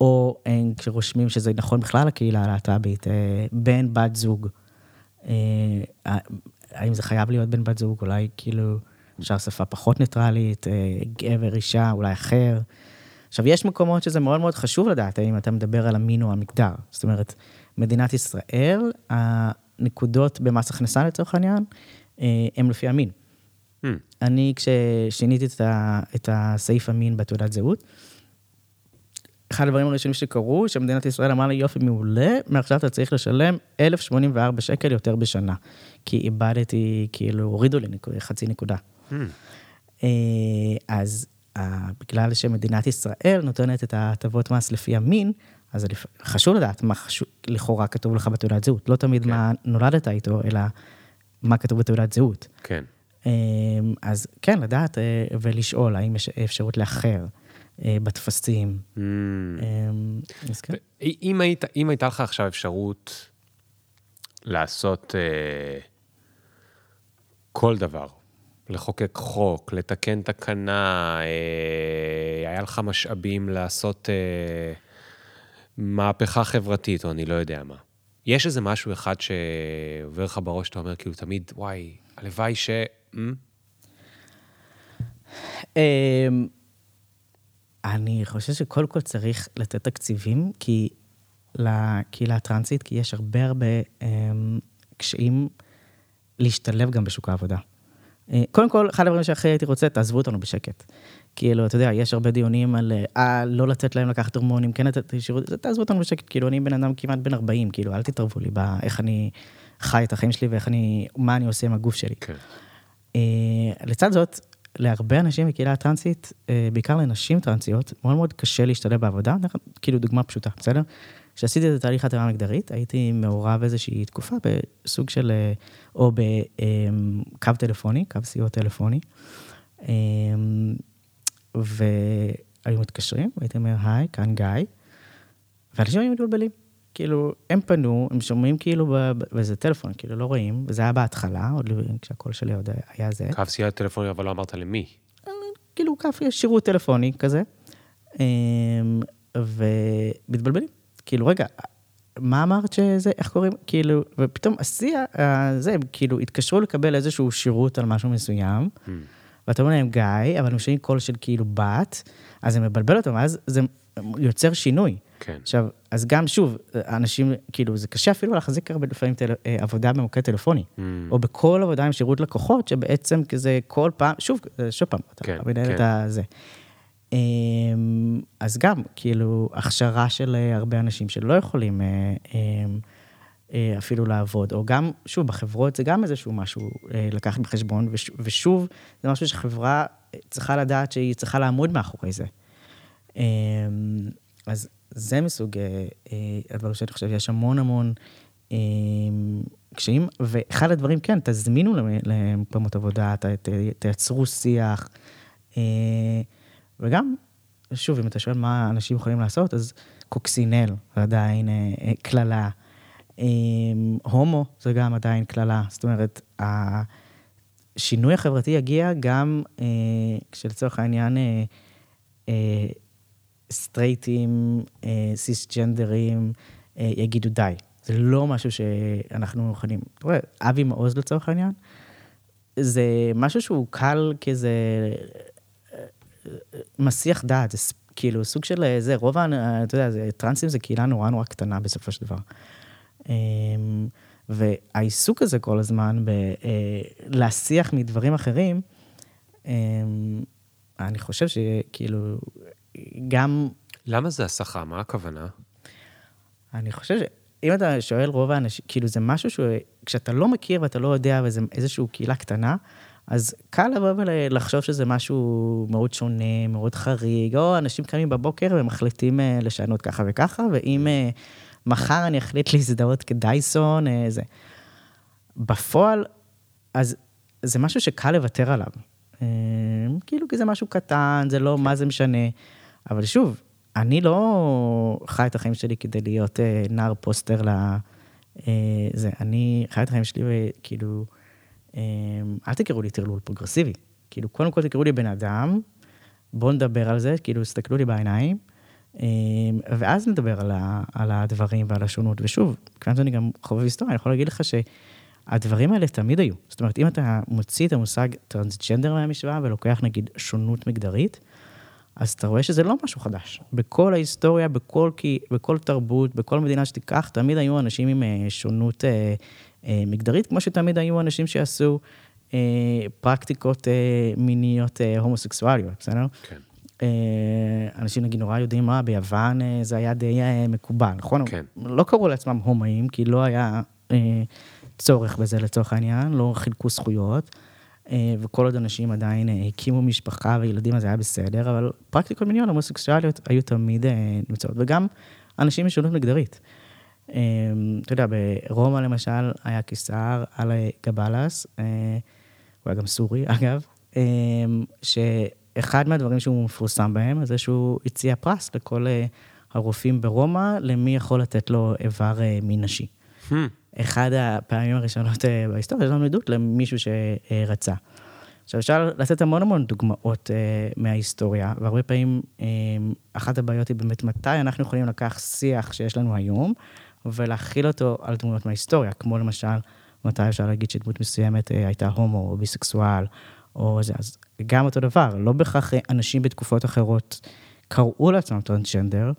או כשרושמים שזה נכון בכלל לקהילה הלהט"בית, אה, בן, בת זוג. אה, האם זה חייב להיות בן, בת זוג? אולי כאילו אפשר שפה פחות ניטרלית, גבר, אישה, אולי אחר. עכשיו, יש מקומות שזה מאוד מאוד חשוב לדעת, האם אתה מדבר על המין או המגדר. זאת אומרת, מדינת ישראל, הנקודות במס הכנסה לצורך העניין, אה, הם לפי המין. hmm, אני, כששיניתי את, ה, את הסעיף המין בתעודת זהות, אחד הדברים הראשונים שקרו, שמדינת ישראל אמרה לי, יופי, מעולה, מעכשיו אתה צריך לשלם 1,084 שקל יותר בשנה. כי איבדתי, כאילו, הורידו לי חצי נקודה. hmm, אה, אז בגלל שמדינת ישראל נותנת את ההטבות מס לפי המין, אז חשוב לדעת מה חשוב, לכאורה כתוב לך בתעודת זהות. לא תמיד כן. מה נולדת איתו, אלא מה כתוב בתעודת זהות. כן. אה, אז כן, לדעת אה, ולשאול האם יש אפשרות לאחר אה, בטפסים. אה, אז כן. אם, היית, אם הייתה לך עכשיו אפשרות לעשות אה, כל דבר, לחוקק חוק, לתקן תקנה, אה, היה לך משאבים לעשות אה, מהפכה חברתית, או אני לא יודע מה. יש איזה משהו אחד שעובר לך בראש, אתה אומר כאילו תמיד, וואי, הלוואי ש... אמ, אני חושב שקודם כל צריך לתת תקציבים, כי לקהילה הטרנסית, כי יש הרבה הרבה אמ, קשיים להשתלב גם בשוק העבודה. אה, קודם כל, אחד הדברים שהכי הייתי רוצה, תעזבו אותנו בשקט. כאילו, אתה יודע, יש הרבה דיונים על, אה, לא לתת להם לקחת הורמונים, כן לתת שירות, תעזבו אותנו בשקט, כאילו, אני בן אדם כמעט בן 40, כאילו, אל תתערבו לי באיך אני חי את החיים שלי ואיך אני, מה אני עושה עם הגוף שלי. כן. אה, לצד זאת, להרבה אנשים בקהילה הטרנסית, אה, בעיקר לנשים טרנסיות, מאוד מאוד קשה להשתלב בעבודה. כאילו דוגמה פשוטה, בסדר? כשעשיתי את התהליך התאמה המגדרית, הייתי מעורב איזושהי תקופה בסוג של, אה, או בקו טלפוני, קו סיוע טלפוני, אה, והיו מתקשרים, והייתי אומר, היי, כאן גיא, ואנשים היו מתבלבלים. כאילו, הם פנו, הם שומעים כאילו באיזה טלפון, כאילו לא רואים, וזה היה בהתחלה, עוד כשהקול שלי עוד היה זה. קו סיעה טלפוני, אבל לא אמרת למי. כאילו, קו שירות טלפוני כזה. אמ, ומתבלבלים. כאילו, רגע, מה אמרת שזה, איך קוראים? כאילו, ופתאום השיא, זה, הם כאילו התקשרו לקבל איזשהו שירות על משהו מסוים, mm. ואתה אומר להם, גיא, אבל הם שומעים קול של כאילו בת, אז זה מבלבל אותם, ואז זה יוצר שינוי. כן. עכשיו, אז גם, שוב, אנשים, כאילו, זה קשה אפילו להחזיק הרבה לפעמים טל, אה, עבודה במוקד טלפוני, mm. או בכל עבודה עם שירות לקוחות, שבעצם כזה כל פעם, שוב, שוב פעם, כן, אתה מנהל כן. את הזה. אמ, אז גם, כאילו, הכשרה של אה, הרבה אנשים שלא יכולים אה, אמ, אה, אפילו לעבוד, או גם, שוב, בחברות זה גם איזשהו משהו לקחת בחשבון, ושוב, זה משהו שחברה צריכה לדעת שהיא צריכה לעמוד מאחורי זה. אמ, אז זה מסוג הדברים שאני חושב, יש המון המון קשיים, ואחד הדברים, כן, תזמינו למקומות עבודה, תייצרו שיח. וגם, שוב, אם אתה שואל מה אנשים יכולים לעשות, אז קוקסינל זה עדיין אה, אה, קללה. אה, הומו זה גם עדיין קללה. זאת אומרת, השינוי החברתי יגיע גם אה, כשלצורך העניין סטרייטים, סיסג'נדרים, יגידו די. זה לא משהו שאנחנו מוכנים. אתה רואה, אבי מעוז לצורך העניין, זה משהו שהוא קל כזה מסיח דעת, זה כאילו סוג של אה, זה, רוב, אתה יודע, טרנסים זה קהילה נורא נורא קטנה בסופו של דבר. אמ, והעיסוק הזה כל הזמן בלהסיח אה, מדברים אחרים, אמ, אני חושב שכאילו, גם... למה זה הסחה? מה הכוונה? אני חושב שאם אתה שואל רוב האנשים, כאילו זה משהו שכשאתה לא מכיר ואתה לא יודע, וזה איזושהי קהילה קטנה, אז קל לבוא ולחשוב שזה משהו מאוד שונה, מאוד חריג, או אנשים קמים בבוקר ומחליטים אה, לשנות ככה וככה, ואם אה, מחר אני אחליט להזדהות כדייסון, אה, זה. בפועל, אז זה משהו שקל לוותר עליו. כאילו, כי זה משהו קטן, זה לא מה זה משנה. אבל שוב, אני לא חי את החיים שלי כדי להיות נער poster ל... זה, אני חי את החיים שלי וכאילו... אמ, אל תקראו לי טרלול פרוגרסיבי. כאילו, קודם כל תקראו לי בן אדם, בואו נדבר על זה, כאילו, תסתכלו לי בעיניים, אמ, ואז נדבר על, ה, על הדברים ועל השונות. ושוב, כיוון שאני גם חובב היסטוריה, אני יכול להגיד לך שהדברים האלה תמיד היו. זאת אומרת, אם אתה מוציא את המושג טרנסג'נדר מהמשוואה ולוקח נגיד שונות מגדרית, אז אתה רואה שזה לא משהו חדש. בכל ההיסטוריה, בכל, בכל תרבות, בכל מדינה שתיקח, תמיד היו אנשים עם אה, שונות אה, מגדרית, כמו שתמיד היו אנשים שעשו אה, פרקטיקות אה, מיניות אה, הומוסקסואליות, בסדר? כן. אה, אנשים נגיד נורא יודעים מה, ביוון אה, זה היה די אה, מקובל, נכון? כן. לא קראו לעצמם הומואים, כי לא היה אה, צורך בזה לצורך העניין, לא חילקו זכויות. אה, וכל עוד אנשים עדיין אה, הקימו משפחה וילדים, אז זה היה בסדר, אבל פרקטיקות מיניות הומוסקסואליות היו תמיד אה, נמצאות, וגם אנשים משונות מגדרית. אתה יודע, ברומא למשל היה קיסר על גבלס, הוא היה גם סורי אגב, שאחד מהדברים שהוא מפורסם בהם זה שהוא הציע פרס לכל הרופאים ברומא, למי יכול לתת לו איבר מין נשי. Hmm. אחד הפעמים הראשונות אה, בהיסטוריה, יש לנו עדות למישהו שרצה. עכשיו, אפשר לתת המון המון דוגמאות uh, מההיסטוריה, והרבה פעמים um, אחת הבעיות היא באמת מתי אנחנו יכולים לקח שיח שיש לנו היום, ולהכיל אותו על דמויות מההיסטוריה, כמו למשל, מתי אפשר להגיד שדמות מסוימת uh, הייתה הומו או ביסקסואל, או זה. אז גם אותו דבר, לא בהכרח אנשים בתקופות אחרות קראו לעצמם טרנסג'נדר,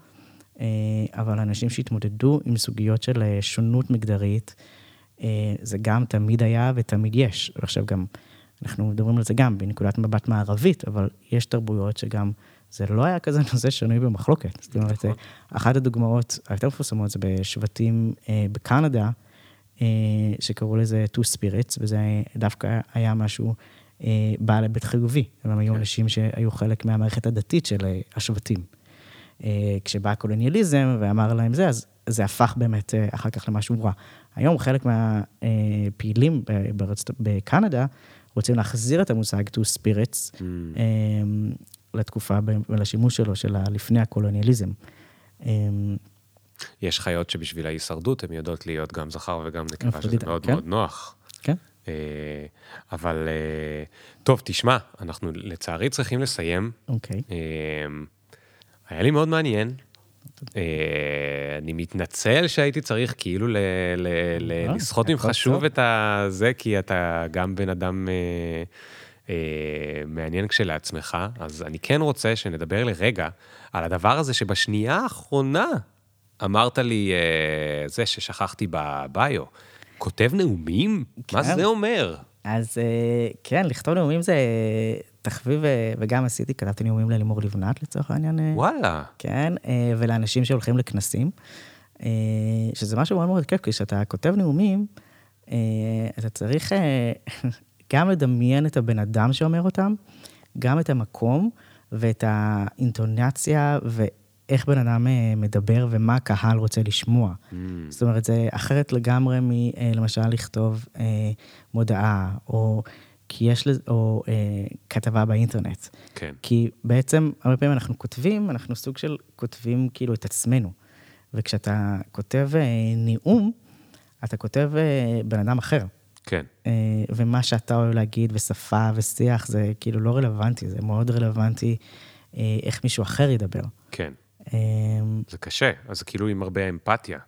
אה, אבל אנשים שהתמודדו עם סוגיות של אה, שונות מגדרית, אה, זה גם תמיד היה ותמיד יש. ועכשיו גם, אנחנו מדברים על זה גם בנקודת מבט מערבית, אבל יש תרבויות שגם זה לא היה כזה נושא שנוי במחלוקת. זאת אומרת, נכון. אחת הדוגמאות היותר מפורסמות זה בשבטים בקנדה, שקראו לזה two spirits, וזה דווקא היה משהו בעל היבט חיובי. הם היו כן. אנשים שהיו חלק מהמערכת הדתית של השבטים. אה, כשבא הקולוניאליזם ואמר להם זה, אז זה הפך באמת אה, אחר כך למשהו רע. היום חלק מהפעילים בקנדה רוצים להחזיר את המושג to spirits mm. לתקופה ולשימוש שלו, של לפני הקולוניאליזם. יש חיות שבשביל ההישרדות הן יודעות להיות גם זכר וגם נקבה, שזה מאוד כן. מאוד נוח. כן. אה, אבל אה, טוב, תשמע, אנחנו לצערי צריכים לסיים. אוקיי. אה, היה לי מאוד מעניין. אה, אני מתנצל שהייתי צריך כאילו לסחוט ממך שוב. את הזה, כי אתה גם בן אדם אה, מעניין כשלעצמך, אז אני כן רוצה שנדבר לרגע על הדבר הזה שבשנייה האחרונה אמרת לי, אה, זה ששכחתי בביו, כותב נאומים? מה כן. זה אומר? אז אה, כן, לכתוב נאומים זה תחביב, אה, וגם עשיתי, כתבתי נאומים ללימור לבנת לצורך העניין. אה, וואלה. כן, אה, ולאנשים שהולכים לכנסים, אה, שזה משהו מאוד מאוד כיף, כי כשאתה כותב נאומים, אתה צריך גם לדמיין את הבן אדם שאומר אותם, גם את המקום ואת האינטונציה ואיך בן אדם אה, מדבר ומה הקהל רוצה לשמוע. Mm, זאת אומרת, זה אחרת לגמרי מלמשל לכתוב אה, מודעה, או כי יש לזה, או אה, כתבה באינטרנט. כן. כי בעצם, הרבה פעמים אנחנו כותבים, אנחנו סוג של כותבים כאילו את עצמנו. וכשאתה כותב אה, נאום, אתה כותב אה, בן אדם אחר. כן. אה, ומה שאתה אוהב להגיד, ושפה ושיח, זה כאילו לא רלוונטי, זה מאוד רלוונטי אה, איך מישהו אחר ידבר. כן. אה, זה קשה, אז כאילו עם הרבה אמפתיה.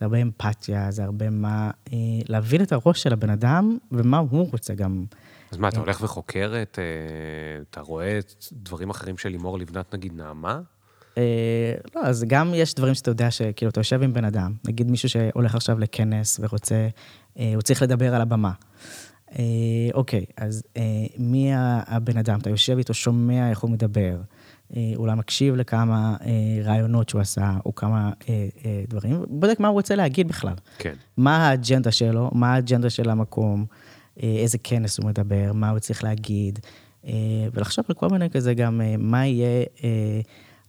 זה הרבה אמפתיה, זה הרבה מה... אה, להבין את הראש של הבן אדם, ומה הוא רוצה גם. אז מה, אתה הולך וחוקר את... אתה רואה את דברים אחרים של לימור לבנת, נגיד נעמה? לא, אז גם יש דברים שאתה יודע שכאילו, אתה יושב עם בן אדם, נגיד מישהו שהולך עכשיו לכנס ורוצה, הוא צריך לדבר על הבמה. אה, אוקיי, אז אה, מי הבן אדם? אתה יושב איתו, שומע איך הוא מדבר, אה, אולי מקשיב לכמה אה, רעיונות שהוא עשה, או כמה אה, אה, דברים, בודק מה הוא רוצה להגיד בכלל. כן. מה האג'נדה שלו, מה האג'נדה של המקום, אה, איזה כנס הוא מדבר, מה הוא צריך להגיד, אה, ולחשוב על כל מיני כזה גם, אה, מה יהיה אה,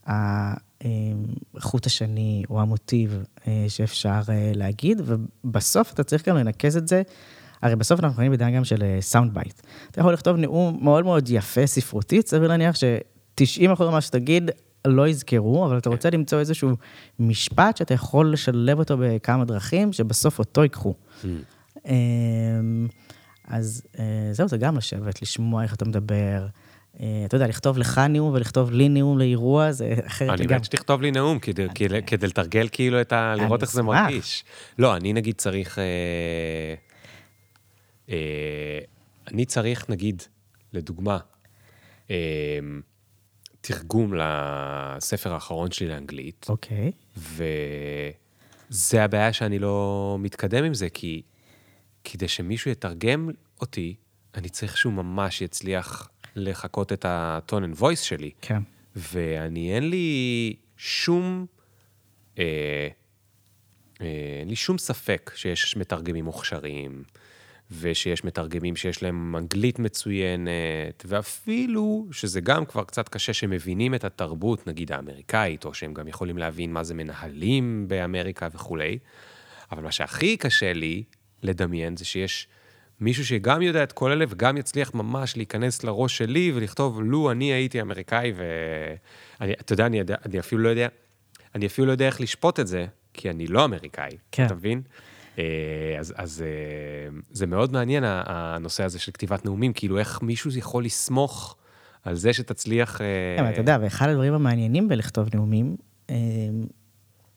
אה, החוט השני או המוטיב אה, שאפשר אה, להגיד, ובסוף אתה צריך גם לנקז את זה. הרי בסוף אנחנו חיים בעידן גם של sound bite. אתה יכול לכתוב נאום מאוד מאוד יפה, ספרותית, סביר להניח ש-90% ממה שתגיד לא יזכרו, אבל אתה רוצה למצוא איזשהו משפט שאתה יכול לשלב אותו בכמה דרכים, שבסוף אותו ייקחו. Mm. אמ, אז אה, זהו, זה גם לשבת, לשמוע איך אתה מדבר. אה, אתה יודע, לכתוב לך נאום ולכתוב לי נאום לאירוע, זה אחרת אני לגמרי. מת שתכתוב לי נאום, כדי, כדי, כדי לתרגל כאילו את ה... לראות איך זה. מרגיש. לא, אני נגיד צריך... אה, אה, אני צריך, נגיד, לדוגמה, אה, תרגום לספר האחרון שלי לאנגלית, אוקיי. וזה הבעיה שאני לא מתקדם עם זה, כי כדי שמישהו יתרגם אותי, אני צריך שהוא ממש יצליח לחקות את ה-tone and voice שלי. כן. ואני, אין לי שום, אה, אה, אין לי שום ספק שיש מתרגמים מוכשרים, ושיש מתרגמים שיש להם אנגלית מצוינת, ואפילו שזה גם כבר קצת קשה שמבינים את התרבות, נגיד האמריקאית, או שהם גם יכולים להבין מה זה מנהלים באמריקה וכולי. אבל מה שהכי קשה לי לדמיין זה שיש מישהו שגם יודע את כל אלה וגם יצליח ממש להיכנס לראש שלי ולכתוב, לו אני הייתי אמריקאי, ואני, אתה יודע, אני, אני אפילו לא יודע, אני אפילו לא יודע איך לשפוט את זה, כי אני לא אמריקאי, כן. אתה מבין? אה, אז, אז אה, זה מאוד מעניין, הנושא הזה של כתיבת נאומים, כאילו איך מישהו יכול לסמוך על זה שתצליח... אה, כן, אבל אתה יודע, ואחד הדברים המעניינים בלכתוב נאומים,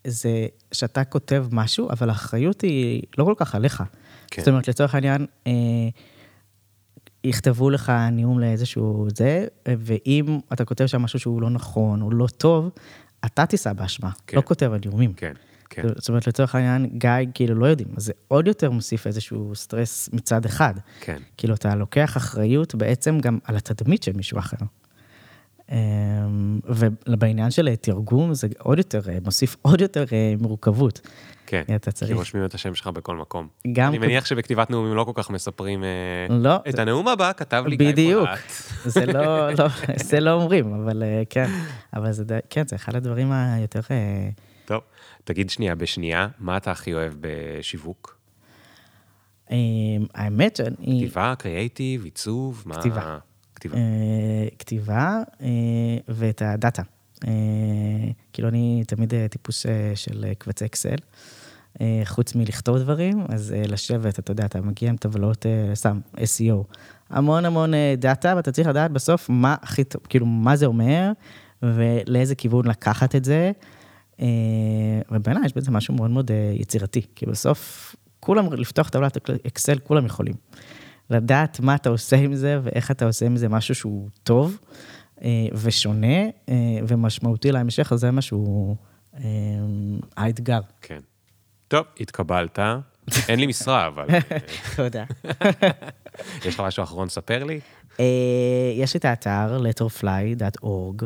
זה שאתה כותב משהו, אבל האחריות היא לא כל כך עליך. כן. זאת אומרת, לצורך העניין, אה, יכתבו לך נאום לאיזשהו זה, ואם אתה כותב שם משהו שהוא לא נכון, או לא טוב, אתה תישא באשמה, כן. לא כותב הנאומים. כן, כן. זאת אומרת, לצורך העניין, גיא כאילו לא יודעים, אז זה עוד יותר מוסיף איזשהו סטרס מצד אחד. כן. כאילו, אתה לוקח אחריות בעצם גם על התדמית של מישהו אחר. אמ, ובעניין של תרגום, זה עוד יותר, אה, מוסיף עוד יותר אה, מורכבות. כן, אתה צריך- כי רושמים את השם שלך בכל מקום. גם אני מניח שבכתיבת נאומים לא כל כך מספרים... אה, לא, את זה- הנאום הבא כתב לי גיא בדיוק. זה לא, לא, זה לא אומרים, אבל כן, אבל זה, כן, זה אחד הדברים היותר... טוב, תגיד שנייה בשנייה, מה אתה הכי אוהב בשיווק? אה, האמת שאני... כתיבה, קריאייטיב, עיצוב? מה- כתיבה. כתיבה. אה, כתיבה אה, ואת הדאטה. כאילו, אני תמיד טיפוס של קבצי אקסל. חוץ מלכתוב דברים, אז לשבת, אתה יודע, אתה מגיע עם טבלות, סתם, SEO. המון המון דאטה, ואתה צריך לדעת בסוף מה הכי טוב, כאילו, מה זה אומר, ולאיזה כיוון לקחת את זה. ובעיניי יש בזה משהו מאוד מאוד יצירתי, כי בסוף, כולם, לפתוח טבלת אקסל, כולם יכולים. לדעת מה אתה עושה עם זה ואיך אתה עושה עם זה משהו שהוא טוב ושונה ומשמעותי להמשך, אז זה משהו, האתגר. כן. טוב, התקבלת. אין לי משרה, אבל... תודה. יש לך משהו אחרון לספר לי? יש את האתר letterfly.org,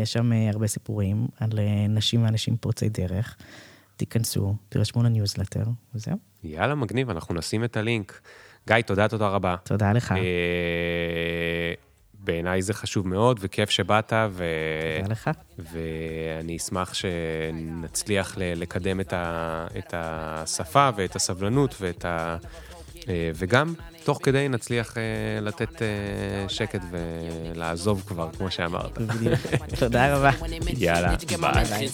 יש שם הרבה סיפורים על נשים ואנשים פורצי דרך. תיכנסו, תירשמו לניוזלטר, וזהו. יאללה, מגניב, אנחנו נשים את הלינק. גיא, תודה, תודה רבה. תודה לך. בעיניי זה חשוב מאוד, וכיף שבאת, ו... תודה לך. ואני אשמח שנצליח לקדם את, ה... את השפה ואת הסבלנות ואת ה... וגם, תוך כדי נצליח לתת שקט ולעזוב כבר, כמו שאמרת. תודה רבה. יאללה, ביי.